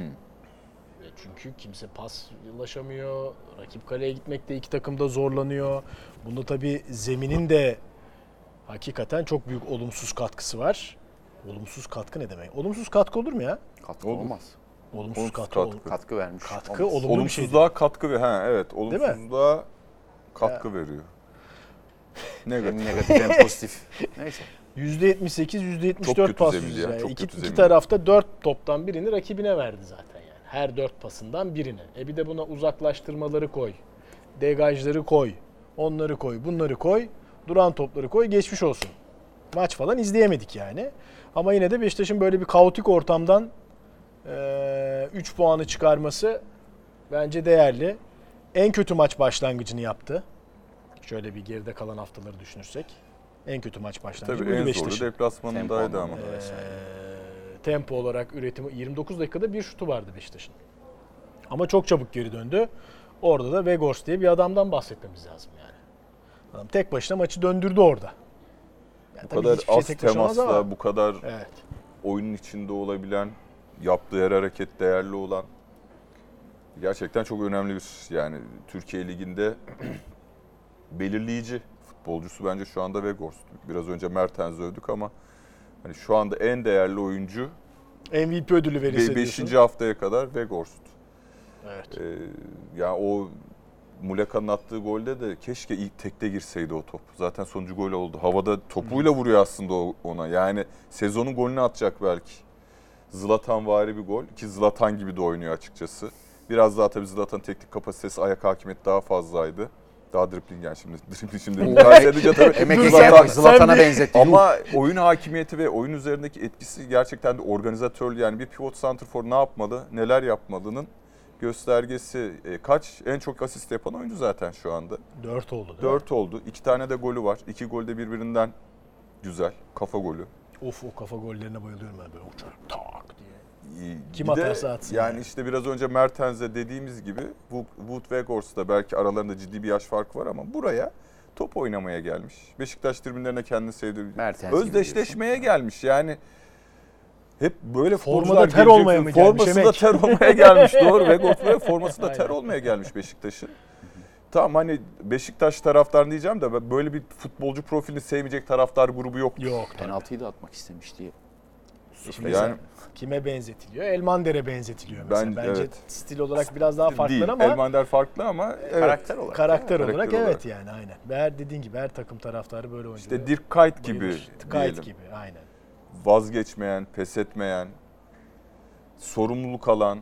Çünkü kimse pas ulaşamıyor. Rakip kaleye gitmekte iki takım da zorlanıyor. Bunda tabii zeminin de hakikaten çok büyük olumsuz katkısı var. Olumsuz katkı ne demek? Olumsuz katkı olur mu ya? Katkı Olur. olmaz. Olumsuz, Olumsuz katkı, katkı. olur. Katkı vermiş. Katkı olmaz. olumlu bir şey. Olumsuzluğa katkı ve ha evet mi? olumsuzluğa katkı veriyor. Negatif. Hem negatif hem pozitif. Neyse. %78, Çok %74 kötü pas zemindi yüzdesi. Yani iki, kötü iki zemindi. tarafta 4 toptan birini rakibine verdi zaten yani. Her 4 pasından birini. E bir de buna uzaklaştırmaları koy. Degajları koy. Onları koy, bunları koy. Duran topları koy, geçmiş olsun. Maç falan izleyemedik yani. Ama yine de Beşiktaş'ın böyle bir kaotik ortamdan 3 puanı çıkarması bence değerli. En kötü maç başlangıcını yaptı. Şöyle bir geride kalan haftaları düşünürsek. En kötü maç başlangıcı Tabii en Beşiktaş'ın. zoru deplasmanındaydı Tempo ama. Ee, tempo olarak üretimi 29 dakikada bir şutu vardı Beşiktaş'ın. Ama çok çabuk geri döndü. Orada da Vegors diye bir adamdan bahsetmemiz lazım yani. Adam tek başına maçı döndürdü orada. Yani Bu kadar şey az olmaz temasla, ama- bu kadar Evet. oyunun içinde olabilen, yaptığı her hareket değerli olan gerçekten çok önemli bir yani Türkiye Ligi'nde belirleyici futbolcusu bence şu anda Vegors. Biraz önce Mertens'i övdük ama hani şu anda en değerli oyuncu MVP ödülü verirse 5. diyorsun. haftaya kadar Vegors. Evet. Ee, yani o Muleka'nın attığı golde de keşke ilk tekte girseydi o top. Zaten sonuncu gol oldu. Havada topuyla vuruyor aslında o- ona. Yani sezonun golünü atacak belki. Zlatan vari bir gol ki Zlatan gibi de oynuyor açıkçası. Biraz daha tabii Zlatan'ın teknik kapasitesi, ayak hakimiyeti daha fazlaydı. Daha dribbling yani şimdi. Dribbling şimdi mukayese edince tabii Emek sen- Zlatan'a benzetti. ama oyun hakimiyeti ve oyun üzerindeki etkisi gerçekten de organizatörlü yani bir pivot santrfor ne yapmalı, neler yapmalının göstergesi. E, kaç en çok asist yapan oyuncu zaten şu anda. 4 oldu değil 4 oldu. 2 tane de golü var. 2 gol de birbirinden güzel. Kafa golü. Of o kafa gollerine bayılıyorum ben böyle uçar tak diye. İyi. Kim Bir de atarsa atsın Yani yani. işte biraz önce Mertens'e dediğimiz gibi Wood Weghorst'ta belki aralarında ciddi bir yaş farkı var ama buraya top oynamaya gelmiş. Beşiktaş tribünlerine kendini sevdirmiş. Mertens gibi Özdeşleşmeye gelmiş. Yani hep böyle Formada ter gelecek. olmaya mı gelmiş Forması da ter olmaya gelmiş. Doğru. Böyle forması da ter olmaya gelmiş Beşiktaş'ın. Tamam hani Beşiktaş taraftar diyeceğim de böyle bir futbolcu profilini sevmeyecek taraftar grubu yok. Yok. Penaltıyı da atmak istemiş diye. Şimdi Yani kime benzetiliyor? Elmander'e benzetiliyor mesela. Ben- Bence evet. stil olarak biraz daha farklı değil. ama Elmander farklı ama evet. Karakter olarak. karakter Karakter olarak olarak. evet yani aynen. Her dediğin gibi her takım taraftarı böyle oynuyor. İşte Dirk Kuyt gibi Kayıt diyelim. gibi aynen. Vazgeçmeyen, pes etmeyen, sorumluluk alan,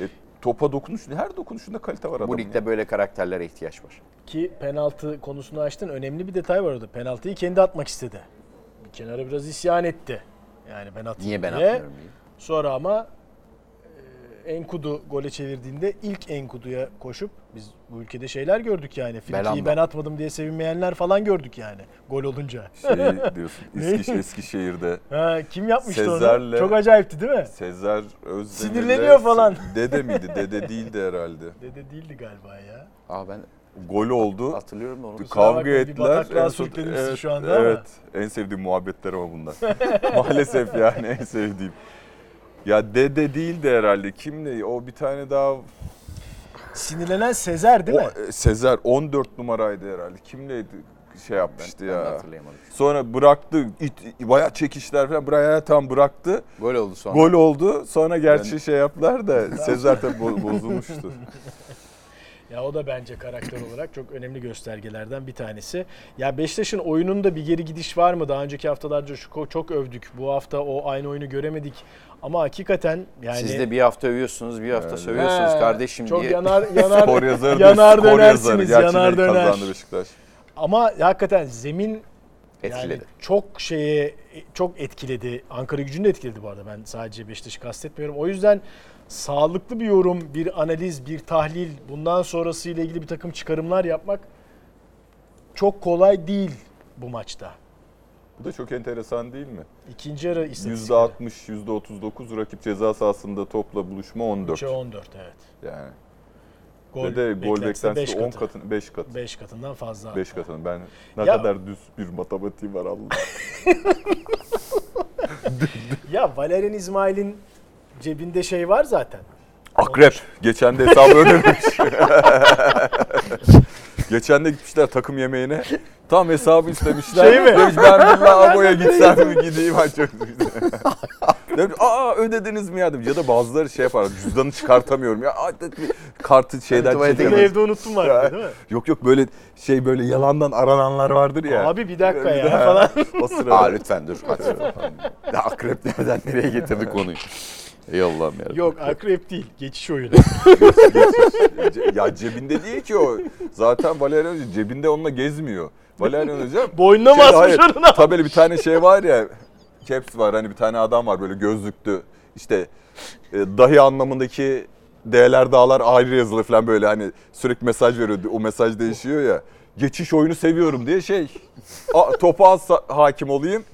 e, topa dokunuş, her dokunuşunda kalite var adamın. Bu ligde ya. böyle karakterlere ihtiyaç var. Ki penaltı konusunu açtın. Önemli bir detay var orada. Penaltıyı kendi atmak istedi. Bir kenara biraz isyan etti. Yani ben atayım Niye ben diye. atmıyorum diye. Sonra ama Enkudu gole çevirdiğinde ilk Enkudu'ya koşup biz bu ülkede şeyler gördük yani. Frikiyi ben atmadım diye sevinmeyenler falan gördük yani gol olunca. Şey diyorsun? Eskiş, Eskişehir'de Ha, kim yapmıştı Sezer'le- onu? Çok acayipti değil mi? Sezer Özdemir'le... Sinirleniyor falan. Dede miydi? Dede değildi herhalde. Dede değildi galiba ya. Aa ben Gol oldu. hatırlıyorum da onu. Kavga ettiler. bataklığa En son- sürüklenirsin şu anda ama. Evet. En sevdiğim muhabbetler ama bunlar. Maalesef yani en sevdiğim. Ya dede değildi herhalde. Kimdi? O bir tane daha Sinirlenen Sezer değil o, mi? e, Sezer 14 numaraydı herhalde. Kimleydi şey yapmıştı Ben, ben de ya. hatırlayamadım. Sonra bıraktı. It, bayağı çekişler falan. Buraya tam bıraktı. Gol oldu sonra. Gol oldu. Sonra gerçi Ben- şey yaptılar da Sezer tabii bo- bozulmuştu. Ya o da bence karakter olarak çok önemli göstergelerden bir tanesi. Ya Beşiktaş'ın oyununda bir geri gidiş var mı? Daha önceki haftalarca şu çok övdük. Bu hafta o aynı oyunu göremedik. Ama hakikaten yani Siz de bir hafta övüyorsunuz, bir hafta Yani. sövüyorsunuz He, kardeşim çok diye. yanar yanar Skor yazarı yanar yazarı. dönersiniz, Gerçi yanar döner. kazandı Beşiktaş. Ama hakikaten zemin Etkiledi. Yani çok şeye çok etkiledi. Ankara gücünü de etkiledi bu arada. Ben sadece Beşiktaş'ı kastetmiyorum. O yüzden sağlıklı bir yorum, bir analiz, bir tahlil, bundan sonrası ile ilgili bir takım çıkarımlar yapmak çok kolay değil bu maçta. Bu da çok enteresan değil mi? İkinci yarı istatistikleri. %60, %39 rakip ceza sahasında topla buluşma 14. 3'e 14 evet. Yani. Gol Ve de gol beklentisi beklentisi 10 beş katı. katın 5 kat. 5 katından fazla. 5 katın. Ben ne Ya- kadar düz bir matematiğim var Allah. Ya Valerian İsmail'in cebinde şey var zaten. Akrep. Geçen de hesabı ödememiş. Geçen de gitmişler takım yemeğine. Tam hesabı istemişler. Şey mi? Demiş ben bir lavaboya gitsem mi gideyim açık. Demiş aa ödediniz mi ya demiş. Ya da bazıları şey yapar cüzdanı çıkartamıyorum ya. Aa, Kartı şeyden Tuvalete çekemez. evde unuttum var değil mi? Yok yok böyle şey böyle yalandan arananlar vardır ya. Abi bir dakika Bir ya falan. O sırada. Aa lütfen dur. Akrep nereden nereye getirdik konuyu? Ey Allah'ım ya. Yok akrep değil. Geçiş oyunu. Ya cebinde değil ki o. Zaten Valerian Hoca cebinde onunla gezmiyor. Valerian Hoca Boynuna Şey, asmış hayır, ona? Tabeli bir tane şey var ya. Caps var hani bir tane adam var böyle gözlüklü. İşte e, dahi anlamındaki D'ler dağlar ayrı yazılı falan böyle hani sürekli mesaj veriyor. O mesaj değişiyor ya. Geçiş oyunu seviyorum diye şey. A, topa az hakim olayım.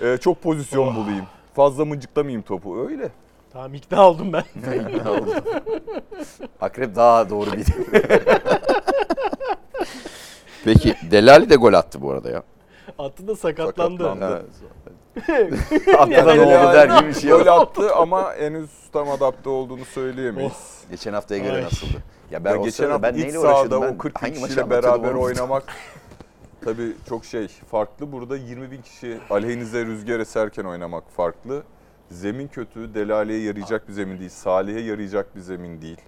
e, çok pozisyon bulayım. Fazla mıncıklamayayım topu. Öyle. Tamam ikna oldum ben. Ne oldu? Akrep daha doğru bir. Peki Delali de gol attı bu arada ya. Attı da sakatlandı. Sakatlandı. Atladan Yani- oldu der gibi bir şey Gol yok. attı ama henüz tam adapte olduğunu söyleyemeyiz. Geçen haftaya göre Ay. nasıldı? Ya ben Ya o geçen hafta ben iç neyle sahada? Ben o 40 bin hangi maçı kişiyle beraber oynamak tabii çok şey farklı. Burada 20 bin kişi aleyhinize rüzgar eserken oynamak farklı. Zemin kötü, Delale'ye yarayacak bir zemin değil. Salih'e yarayacak bir zemin değil.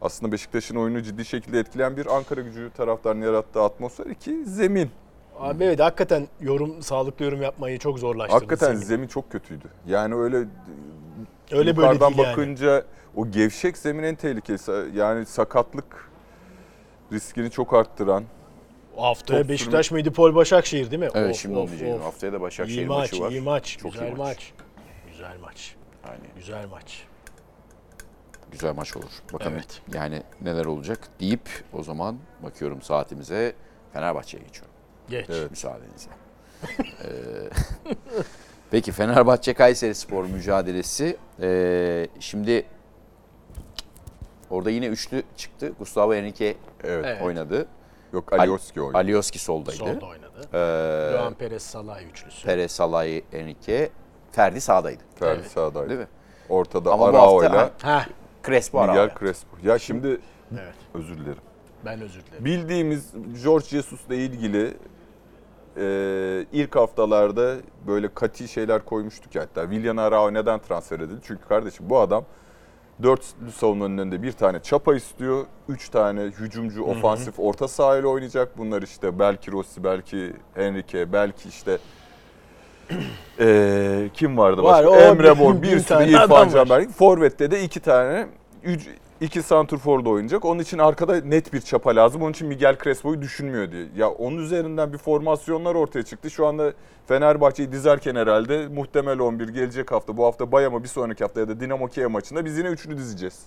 Aslında Beşiktaş'ın oyunu ciddi şekilde etkileyen bir Ankara gücü taraftarının yarattığı atmosfer iki zemin. Abi evet hakikaten yorum sağlıklı yorum yapmayı çok zorlaştırdı. Hakikaten senin. zemin çok kötüydü. Yani öyle Öyle böyle değil yani. bakınca o gevşek zemin en tehlikelisi. Yani sakatlık riskini çok arttıran. Haftaya Top Beşiktaş Medipol Başakşehir değil mi? Evet Of, şimdi of, onu diyeceğim. of. Haftaya da Başakşehir İyi maç, maçı var. iyi maç. Çok güzel iyi maç. maç. Güzel maç. Aynen. Güzel maç. Güzel maç olur. Bakalım Evet. yani neler olacak deyip o zaman bakıyorum saatimize Fenerbahçe'ye geçiyorum. Geç. Evet. Müsaadenizle. Ee, Peki Fenerbahçe Kayseri Spor mücadelesi. Ee, şimdi orada yine üçlü çıktı. Gustavo Henrique Evet. Evet. Yok Alioski oynadı. Alioski soldaydı. Solda oynadı. Ee, Doğan Perez Salah üçlüsü. Perez, Salay, Henrique, Ferdi sağdaydı. Ferdi Evet. sağdaydı. Değil mi? Ortada Ama Arao'yla Crespo Miguel Araujo. Crespo. Ya şimdi evet. özür dilerim. Ben özür dilerim. Bildiğimiz George Jesus'la ilgili e, ilk haftalarda böyle kati şeyler koymuştuk ya hatta. Willian Arao neden transfer edildi? Çünkü kardeşim bu adam dört savunmanın önünde bir tane çapa istiyor. Üç tane hücumcu, ofansif orta sahayla oynayacak. Bunlar işte belki Rossi, belki Enrique, belki işte e, kim vardı Var, başka? o Emre Mor, bin bir sürü İrfan var. Canberk. Forvet'te de iki tane üc- iki santrforda oynayacak. Onun için arkada net bir çapa lazım. Onun için Miguel Crespo'yu düşünmüyor diye. Ya onun üzerinden bir formasyonlar ortaya çıktı. Şu anda Fenerbahçe'yi dizerken herhalde muhtemel 11 gelecek hafta. Bu hafta Bayama bir sonraki hafta ya da Dinamo Kiev maçında biz yine üçlü dizeceğiz.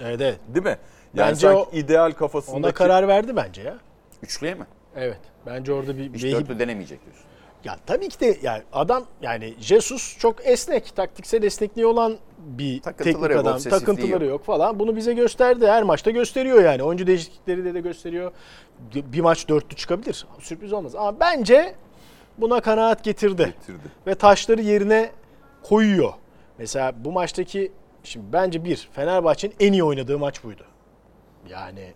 Evet evet. Değil mi? Yani Bence sanki o- ideal kafasındaki... Ona karar verdi bence ya. Üçlüye mi? Evet. Bence orada bir Hiç vehim- dörtlü denemeyecek diyorsun. Ya tabii ki de yani adam yani Jesus çok esnek, taktiksel esnekliği olan bir Takıntıları teknik yok, adam. obsesifliği Takıntıları yok. yok falan. Bunu bize gösterdi. Her maçta gösteriyor yani. Oyuncu değişiklikleri de, de gösteriyor. Bir maç dörtlü çıkabilir. Sürpriz olmaz. Ama bence buna kanaat getirdi. getirdi. Ve taşları yerine koyuyor. Mesela bu maçtaki şimdi bence bir Fenerbahçe'nin en iyi oynadığı maç buydu. Yani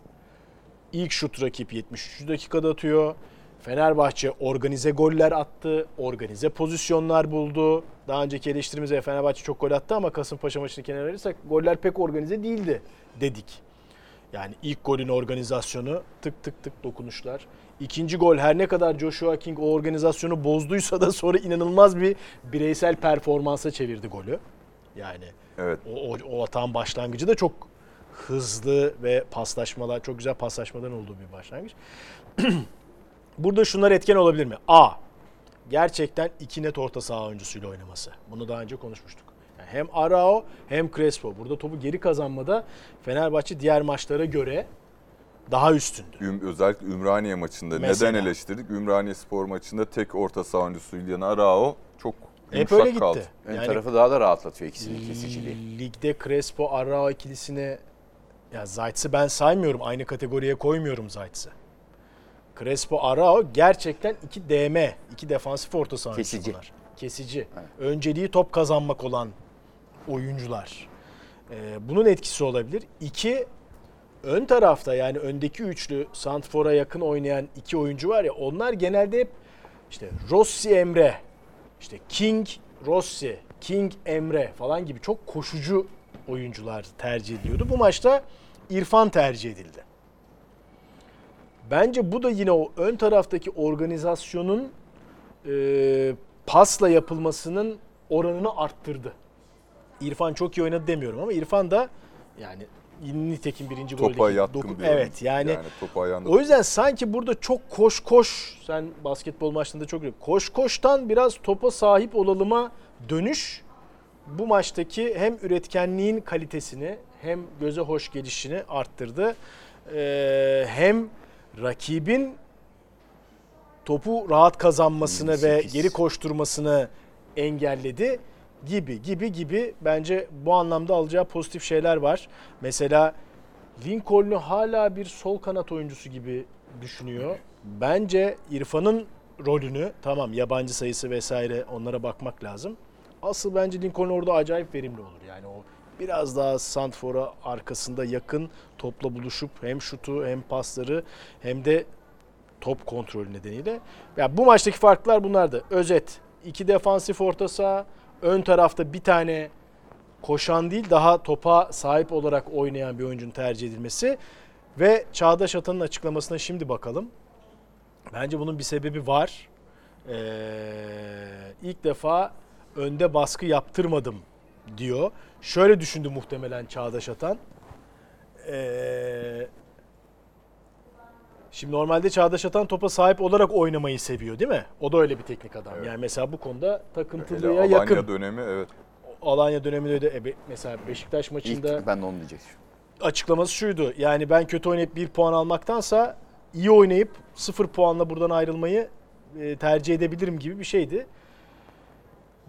ilk şut rakip 73 dakikada atıyor. Fenerbahçe organize goller attı, organize pozisyonlar buldu. Daha önceki eleştirimizde Fenerbahçe çok gol attı ama Kasımpaşa maçını kenara verirsek goller pek organize değildi dedik. Yani ilk golün organizasyonu tık tık tık dokunuşlar. İkinci gol her ne kadar Joshua King o organizasyonu bozduysa da sonra inanılmaz bir bireysel performansa çevirdi golü. Yani Evet. o, o, o atağın başlangıcı da çok hızlı ve paslaşmalar, çok güzel paslaşmaların olduğu bir başlangıç. Burada şunlar etken olabilir mi? A. Gerçekten iki net orta saha oyuncusuyla oynaması. Bunu daha önce konuşmuştuk. Yani hem Arao hem Crespo. Burada topu geri kazanmada Fenerbahçe diğer maçlara göre daha üstündü. Üm- özellikle Ümraniye maçında Mesela. neden eleştirdik? Ümraniye Spor maçında tek orta saha oyuncusu Willian Arao çok Hep öyle gitti. kaldı. Ön Yani- tarafı daha da rahatlatıyor ikisinin kesiciliği. Ligde Crespo Arao ikilisine ya Zayt'sı ben saymıyorum. Aynı kategoriye koymuyorum Zayt'sı. Crespo Arao gerçekten iki DM, iki defansif orta saha Kesici. bunlar. Kesici. Önceliği top kazanmak olan oyuncular. Ee, bunun etkisi olabilir. İki, ön tarafta yani öndeki üçlü Santfor'a yakın oynayan iki oyuncu var ya onlar genelde hep işte Rossi Emre, işte King Rossi, King Emre falan gibi çok koşucu oyuncular tercih ediliyordu. Bu maçta İrfan tercih edildi. Bence bu da yine o ön taraftaki organizasyonun e, pasla yapılmasının oranını arttırdı. İrfan çok iyi oynadı demiyorum ama İrfan da yani nitekim birinci Topa goldeki yatkın doku- diyorum. Evet yani, topa ayağında. o yüzden sanki burada çok koş koş sen basketbol maçlarında çok koş koştan biraz topa sahip olalıma dönüş bu maçtaki hem üretkenliğin kalitesini hem göze hoş gelişini arttırdı. Ee, hem rakibin topu rahat kazanmasını ve 28. geri koşturmasını engelledi gibi gibi gibi bence bu anlamda alacağı pozitif şeyler var. Mesela Lincoln'u hala bir sol kanat oyuncusu gibi düşünüyor. Bence İrfan'ın rolünü tamam yabancı sayısı vesaire onlara bakmak lazım. Asıl bence Lincoln orada acayip verimli olur. Yani o biraz daha Santfor'a arkasında yakın topla buluşup hem şutu hem pasları hem de top kontrolü nedeniyle. Ya bu maçtaki farklar bunlardı. Özet iki defansif orta saha, ön tarafta bir tane koşan değil daha topa sahip olarak oynayan bir oyuncunun tercih edilmesi ve Çağdaş Atan'ın açıklamasına şimdi bakalım. Bence bunun bir sebebi var. Ee, ilk defa önde baskı yaptırmadım diyor. Şöyle düşündü muhtemelen Çağdaş Atan. Ee, şimdi normalde Çağdaş Atan topa sahip olarak oynamayı seviyor değil mi? O da öyle bir teknik adam. Evet. Yani mesela bu konuda Hele takıntılıya Alanya yakın. dönemi evet. Alanya döneminde de e, mesela Beşiktaş maçında İlk ben de onu diyecektim. açıklaması şuydu. Yani ben kötü oynayıp bir puan almaktansa iyi oynayıp sıfır puanla buradan ayrılmayı e, tercih edebilirim gibi bir şeydi.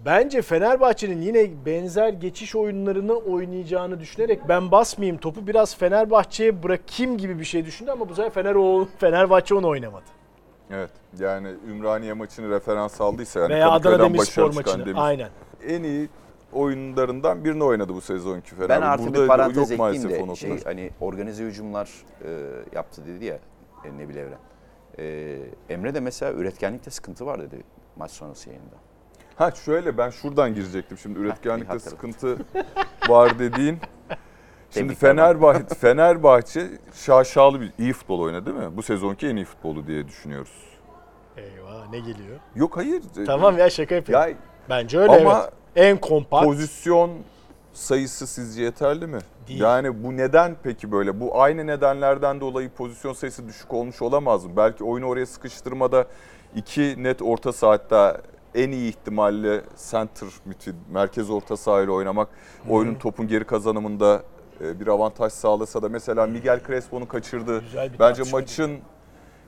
Bence Fenerbahçe'nin yine benzer geçiş oyunlarını oynayacağını düşünerek ben basmayayım topu biraz Fenerbahçe'ye bırakayım gibi bir şey düşündü ama bu sefer Fener o, Fenerbahçe onu oynamadı. Evet. Yani Ümraniye maçını referans aldıysa yani Veya Adana Demirspor maçını. Demir- Aynen. en iyi oyunlarından birini oynadı bu sezonki Fener. Ben artı Burada bir parantez yok ekleyeyim de noktada. şey hani organize hücumlar e, yaptı dedi ya e, Nebil Evren. E, Emre de mesela üretkenlikte sıkıntı var dedi maç sonrası yayında. Ha şöyle ben şuradan girecektim şimdi üretkenlikte sıkıntı var dediğin. Şimdi. Fenerbahçe, Fenerbahçe şaşalı bir iyi futbol oynadı değil mi? Bu sezonki en iyi futbolu diye düşünüyoruz. Eyvah ne geliyor? Yok hayır. Tamam ya şaka yapıyorum. Ya Bence öyle ama evet. En kompakt. pozisyon sayısı sizce yeterli mi? Değil. Yani bu neden peki böyle? Bu aynı nedenlerden dolayı pozisyon sayısı düşük olmuş olamaz mı? Belki oyunu oraya sıkıştırmada iki net orta saatte en iyi ihtimalle center müthiş, merkez orta sahayla oynamak oyunun topun geri kazanımında e, bir avantaj sağlasa da mesela Miguel Crespo'nu kaçırdı. Güzel bir Bence maçın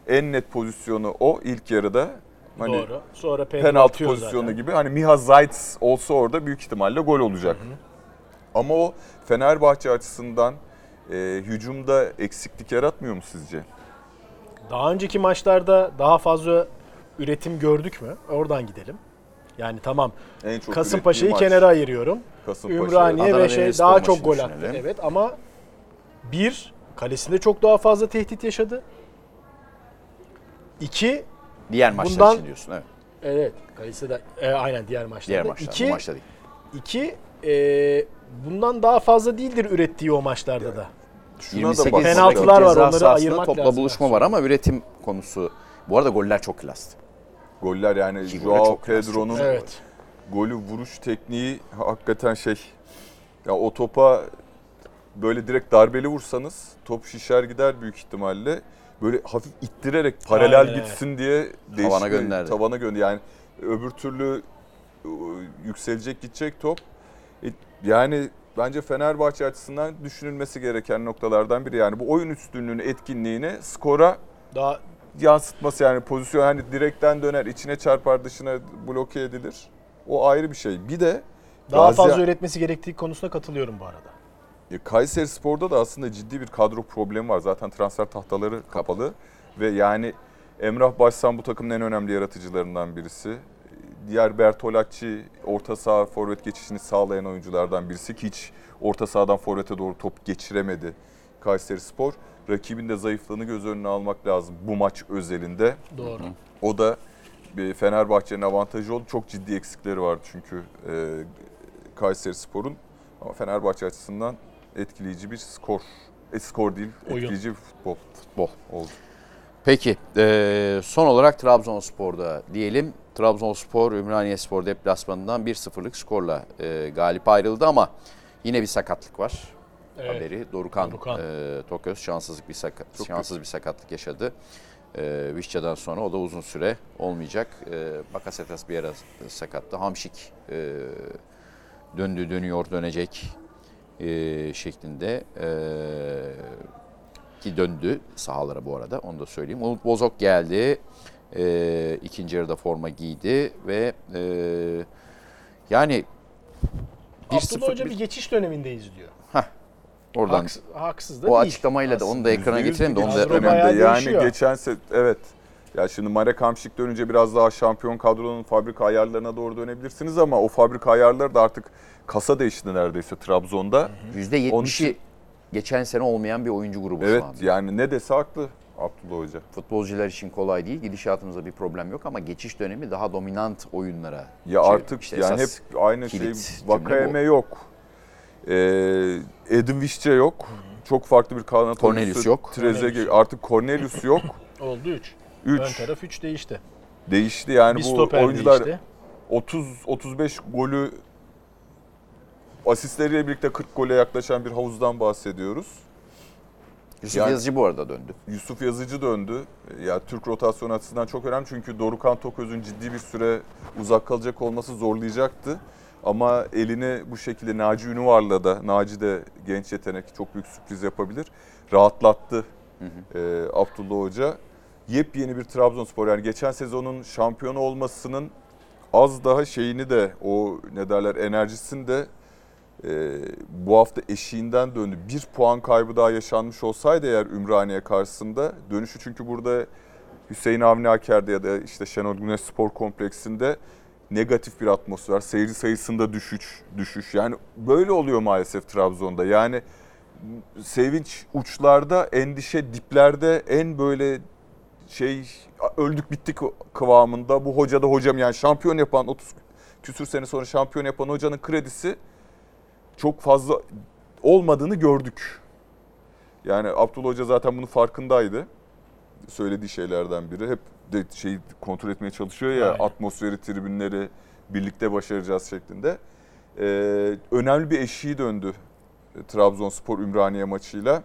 en net pozisyonu o ilk yarıda. Hani Doğru. Sonra penaltı pozisyonu zaten. gibi. Hani Miha Zayt olsa orada büyük ihtimalle gol olacak. Ama o Fenerbahçe açısından e, hücumda eksiklik yaratmıyor mu sizce? Daha önceki maçlarda daha fazla üretim gördük mü? Oradan gidelim. Yani tamam En çok Kasımpaşa'yı kenara ayırıyorum. Kasımpaşa. Ümraniye Adana ve şey daha çok gol attı. Evet ama bir kalesinde çok daha fazla tehdit yaşadı. İki Diğer maçlar Bundan- için diyorsun evet. evet kalesinde de e, aynen diğer maçlarda. Diğer maçlar İki, maçta değil. iki e, bundan daha fazla değildir ürettiği o maçlarda da. Şuna da 28 bakmak Penaltılar var, onları ayırmak topla lazım. buluşma var ama üretim konusu. Bu arada goller çok klastı. Goller yani gole Joao çok klas, çok Pedro'nun. Evet. golü vuruş tekniği hakikaten şey. Ya o topa böyle direkt darbeli vursanız top şişer gider büyük ihtimalle. Böyle hafif ittirerek paralel Aynen, gitsin diye değişik Tavana bir- gönderdi. Tavana gönder. Yani öbür türlü e, yükselecek gidecek top. E, Yani bence Fenerbahçe açısından düşünülmesi gereken noktalardan biri. Yani bu oyun üstünlüğünü, etkinliğini skora Daha yansıtması yani pozisyon hani direkten döner, içine çarpar, dışına bloke edilir. O ayrı bir şey. Bir de daha Gazi- fazla üretmesi gerektiği konusunda katılıyorum bu arada. E, Kayseri Spor'da da aslında ciddi bir kadro problemi var. Zaten transfer tahtaları kapalı ve yani Emrah Başsan bu takımın en önemli yaratıcılarından birisi. Diğer Bertolacci orta saha forvet geçişini sağlayan oyunculardan birisi ki hiç orta sahadan forvete doğru top geçiremedi Kayseri Spor. Rakibin de zayıflığını göz önüne almak lazım bu maç özelinde. Doğru. O da Fenerbahçe'nin avantajı oldu. Çok ciddi eksikleri vardı çünkü e, Kayseri Spor'un. Ama Fenerbahçe açısından etkileyici bir skor. E, skor değil, Oyun. etkileyici bir futbol Futbol. oldu. Peki e, son olarak Trabzonspor'da diyelim. Trabzonspor Ümraniye Spor deplasmanından 1-0'lık skorla e, galip ayrıldı ama yine bir sakatlık var. Evet. Haberi Dorukan, Dorukan. E, Toköz şanssızlık bir sakat, Çok şanssız bir sakatlık yaşadı. E, Vişça'dan sonra o da uzun süre olmayacak. E, Bakasetas bir ara sakattı. Hamşik e, döndü dönüyor dönecek e, şeklinde e, ki döndü sahalara bu arada onu da söyleyeyim. Umut Bozok geldi. E, ikinci yarıda forma giydi ve e, yani Abdullah Hoca bir- bir geçiş dönemindeyiz diyor. Oradan Haks- haksız da o değil. açıklamayla da onu da ekrana %100 getirelim de onu da döneminde. Yani değişiyor. geçen se evet. Ya şimdi Marek Hamşik dönünce biraz daha şampiyon kadronun fabrika ayarlarına doğru dönebilirsiniz ama o fabrika ayarları da artık kasa değişti neredeyse Trabzon'da. %70'i Onun için- geçen sene olmayan bir oyuncu grubu Evet şu anda. yani ne dese haklı Abdullah Hoca. Futbolcular için kolay değil. Gidişatımızda bir problem yok ama geçiş dönemi daha dominant oyunlara. Ya şey- artık işte yani hep aynı şey Vakayeme yok. Ee, Edin Visca yok. Çok farklı bir kanat Cornelius oyuncusu. yok. Trezeguet artık Cornelius yok. Oldu 3. 3 Ön taraf 3 değişti. değişti yani bir bu stoper oyuncular değişti. 30 35 golü asistleriyle birlikte 40 gole yaklaşan bir havuzdan bahsediyoruz. Yusuf Yani- Yazıcı bu arada döndü. Yusuf Yazıcı döndü. Ya Türk rotasyonu açısından çok önemli çünkü Dorukan Toköz'ün ciddi bir süre uzak kalacak olması zorlayacaktı. Ama elini bu şekilde Naci Ünüvar'la da, Naci de genç yetenek çok büyük sürpriz yapabilir. Rahatlattı e, Abdullah Hoca. Yepyeni bir Trabzonspor yani geçen sezonun şampiyonu olmasının az daha şeyini de o ne derler enerjisini de e, bu hafta eşiğinden döndü. Bir puan kaybı daha yaşanmış olsaydı eğer Ümraniye karşısında dönüşü çünkü burada Hüseyin Avni Aker'de ya da işte Şenol Güneş Spor Kompleksinde negatif bir atmosfer, seyirci sayısında düşüş, düşüş. Yani böyle oluyor maalesef Trabzon'da. Yani sevinç uçlarda, endişe diplerde en böyle şey öldük bittik kıvamında. Bu hoca da hocam yani şampiyon yapan 30 küsür sene sonra şampiyon yapan hocanın kredisi çok fazla olmadığını gördük. Yani Abdullah Hoca zaten bunun farkındaydı. Söylediği şeylerden biri. Hep de şeyi kontrol etmeye çalışıyor ya Aynen. atmosferi, tribünleri birlikte başaracağız şeklinde. Ee, önemli bir eşiği döndü e, Trabzonspor Ümraniye maçıyla.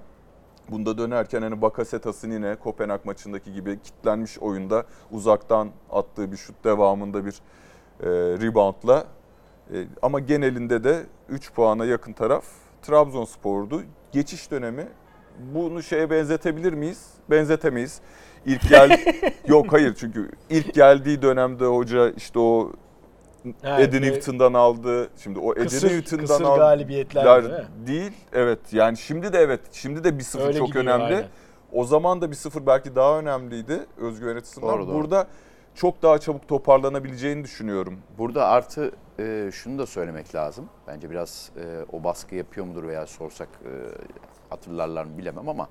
Bunda dönerken hani Bakasetas'ın yine Kopenhag maçındaki gibi kitlenmiş oyunda uzaktan attığı bir şut devamında bir e, reboundla e, ama genelinde de 3 puana yakın taraf Trabzonspor'du. Geçiş dönemi bunu şeye benzetebilir miyiz? Benzetemeyiz. İlk gel Yok hayır çünkü ilk geldiği dönemde hoca işte o Evet, Eddie böyle Newton'dan aldı. Şimdi o Eddie Kısır, Newton'dan kısır aldı. galibiyetler değil değil. Evet yani şimdi de evet. Şimdi de 1-0 Öyle çok gidiyor, önemli. aynen. O zaman da 1-0 belki daha önemliydi özgüven açısından. Doğru, doğru. Burada çok daha çabuk toparlanabileceğini düşünüyorum. Burada artı e, şunu da söylemek lazım. Bence biraz e, o baskı yapıyor mudur veya sorsak e, hatırlarlar mı bilemem ama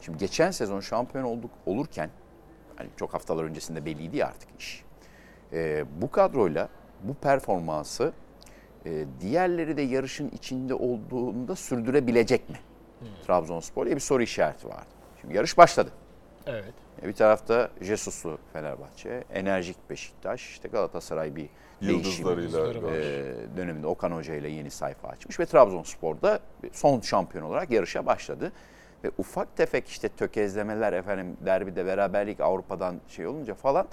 şimdi geçen sezon şampiyon olduk olurken hani çok haftalar öncesinde belliydi ya artık iş. E, bu kadroyla bu performansı e, diğerleri de yarışın içinde olduğunda sürdürebilecek mi? Trabzonspor diye bir soru işareti vardı. Şimdi yarış başladı. Evet. E, Bir tarafta Jesus'lu Fenerbahçe, enerjik Beşiktaş, işte Galatasaray bir değişim e, döneminde Okan Hoca ile yeni sayfa açmış ve Trabzonspor'da son şampiyon olarak yarışa başladı. Ve ufak tefek işte tökezlemeler efendim derbide beraberlik Avrupa'dan şey olunca falan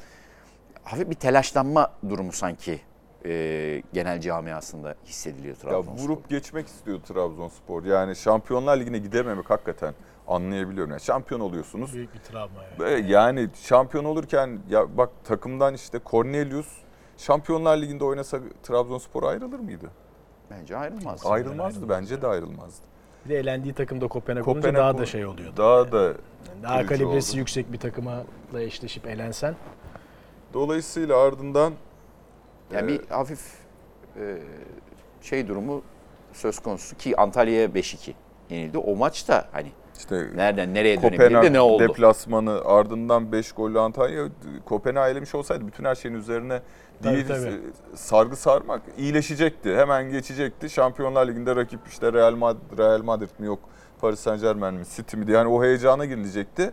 hafif bir telaşlanma durumu sanki e, genel camiasında hissediliyor Ya Trabzonspor. vurup geçmek istiyor Trabzonspor. Yani Şampiyonlar Ligi'ne gidememek hakikaten anlayabiliyorum. Yani şampiyon oluyorsunuz. Büyük bir travma yani. Yani şampiyon olurken ya bak takımdan işte Cornelius Şampiyonlar Ligi'nde oynasa Trabzonspor ayrılır mıydı? Bence ayrılmaz. Ayrılmazdı bence de ayrılmazdı. Bir de elendiği takımda Kopenhag, olunca Kopenhag daha da şey oluyordu. Daha da Daha kırıcı kalibresi oldu. yüksek bir takıma eşleşip elensen Dolayısıyla ardından Yani Ee, bir hafif e, şey durumu söz konusu ki Antalya'ya 5-2 yenildi. O maç da hani İşte nereden nereye dönebilirdi ne oldu? deplasmanı ardından 5 gollü Antalya Kopenhag elemiş olsaydı bütün her şeyin üzerine Tabii, değil tabii. e, sargı sarmak iyileşecekti. Hemen geçecekti. Şampiyonlar Ligi'nde rakip işte Real Madrid, Real Madrid mi yok Paris Saint Germain mi City mi diye yani o heyecana girilecekti.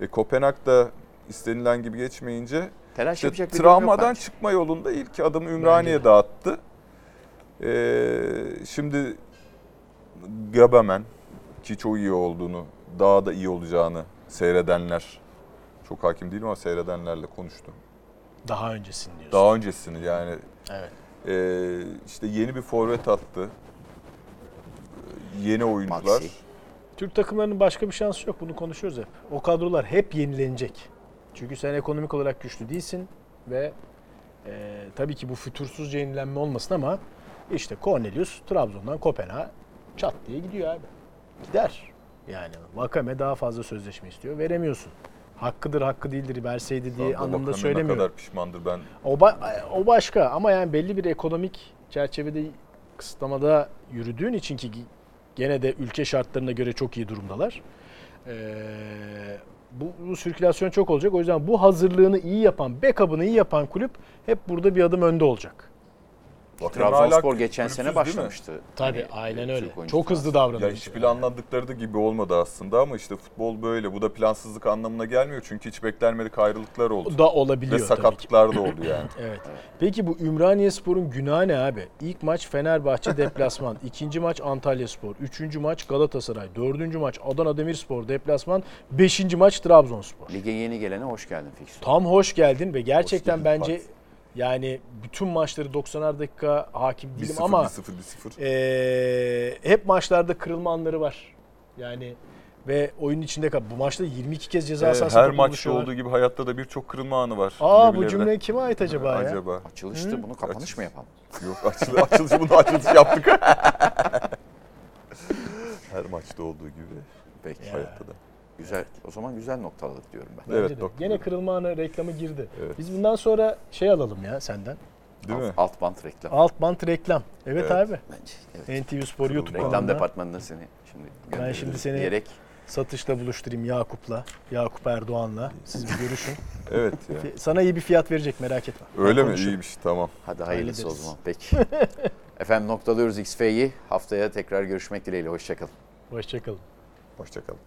E, Kopenhag da istenilen gibi geçmeyince Telaş işte yapacak yok travmadan bence. çıkma yolunda ilk adımı Bence Ümraniye'de de. attı. E, şimdi Gabamen ki çok iyi olduğunu, daha da iyi olacağını seyredenler çok hakim değilim ama seyredenlerle konuştum. Daha öncesini diyorsun. Daha öncesini yani Evet. e, işte yeni bir forvet attı. Yeni oyuncular. Maxi. Türk takımlarının başka bir şansı yok. Bunu konuşuyoruz hep. O kadrolar hep yenilenecek. Çünkü sen ekonomik olarak güçlü değilsin ve e, tabii ki bu fütursuzca yenilenme olmasın ama işte Cornelius Trabzon'dan Kopenhag'a çat diye gidiyor abi. Gider. Yani Vakame daha fazla sözleşme istiyor. Veremiyorsun. Hakkıdır, hakkı değildir, verseydi diye anda anlamda Vakame Ne söylemiyorum. kadar pişmandır ben. O, ba- o başka ama yani belli bir ekonomik çerçevede kısıtlamada yürüdüğün için ki gene de ülke şartlarına göre çok iyi durumdalar. Ee, bu, bu sirkülasyon çok olacak. O yüzden bu hazırlığını iyi yapan, backup'ını iyi yapan kulüp hep burada bir adım önde olacak. Hala Trabzonspor geçen sene başlamıştı. Tabii Hani, aynen öyle. Çok hızlı davranıyor. Ya hiç planladıkları da gibi olmadı aslında ama işte futbol böyle. Bu da plansızlık anlamına gelmiyor çünkü hiç beklenmedik ayrılıklar oldu. da olabiliyor Ve tabii ki. sakatlıklar da oldu yani. Evet. Peki bu Ümraniye Spor'un günahı ne abi? İlk maç Fenerbahçe deplasman, ikinci maç Antalya Spor, üçüncü maç Galatasaray, dördüncü maç Adana Demirspor deplasman, beşinci maç Trabzonspor. Lige yeni gelene hoş geldin Fiksu. Tam hoş geldin ve gerçekten geldin, bence Fatih. Yani bütün maçları 90'ar dakika hakim değilim 1-0, ama 1-0, 1-0. eee, hep maçlarda kırılma anları var. Yani ve oyunun içinde kal. Bu maçta 22 kez ceza sahasında her maçta olduğu gibi hayatta da birçok kırılma anı var. Aa bu cümle kime ait acaba ya? Acaba. Açılıştı bunu kapanış mı yapalım? Yok açılış, açılışı bunu açılış yaptık. her maçta olduğu gibi Peki. Ya. hayatta da. Güzel. O zaman güzel noktaladık diyorum ben. Bence Evet, de. Gene kırılma anı reklamı girdi. Evet. Biz bundan sonra şey alalım ya senden. Değil mi? Alt, alt bant reklam. Alt bant reklam. Evet, Evet. abi. Bence. Evet. NTV Spor YouTube Reklam Reklam kanalında departmanına seni şimdi göndeririz şimdi seni- diyerek satışta buluşturayım Yakup'la. Yakup Erdoğan'la. Siz bir görüşün. Evet ya. Sana iyi bir fiyat verecek merak etme. Ben Öyle mi? İyiymiş tamam. hadi hayırlısı o Hallederiz. zaman. Peki. Efendim noktalıyoruz XF'yi. Haftaya tekrar görüşmek dileğiyle. Hoşçakalın. Hoşçakalın. Hoşçakalın.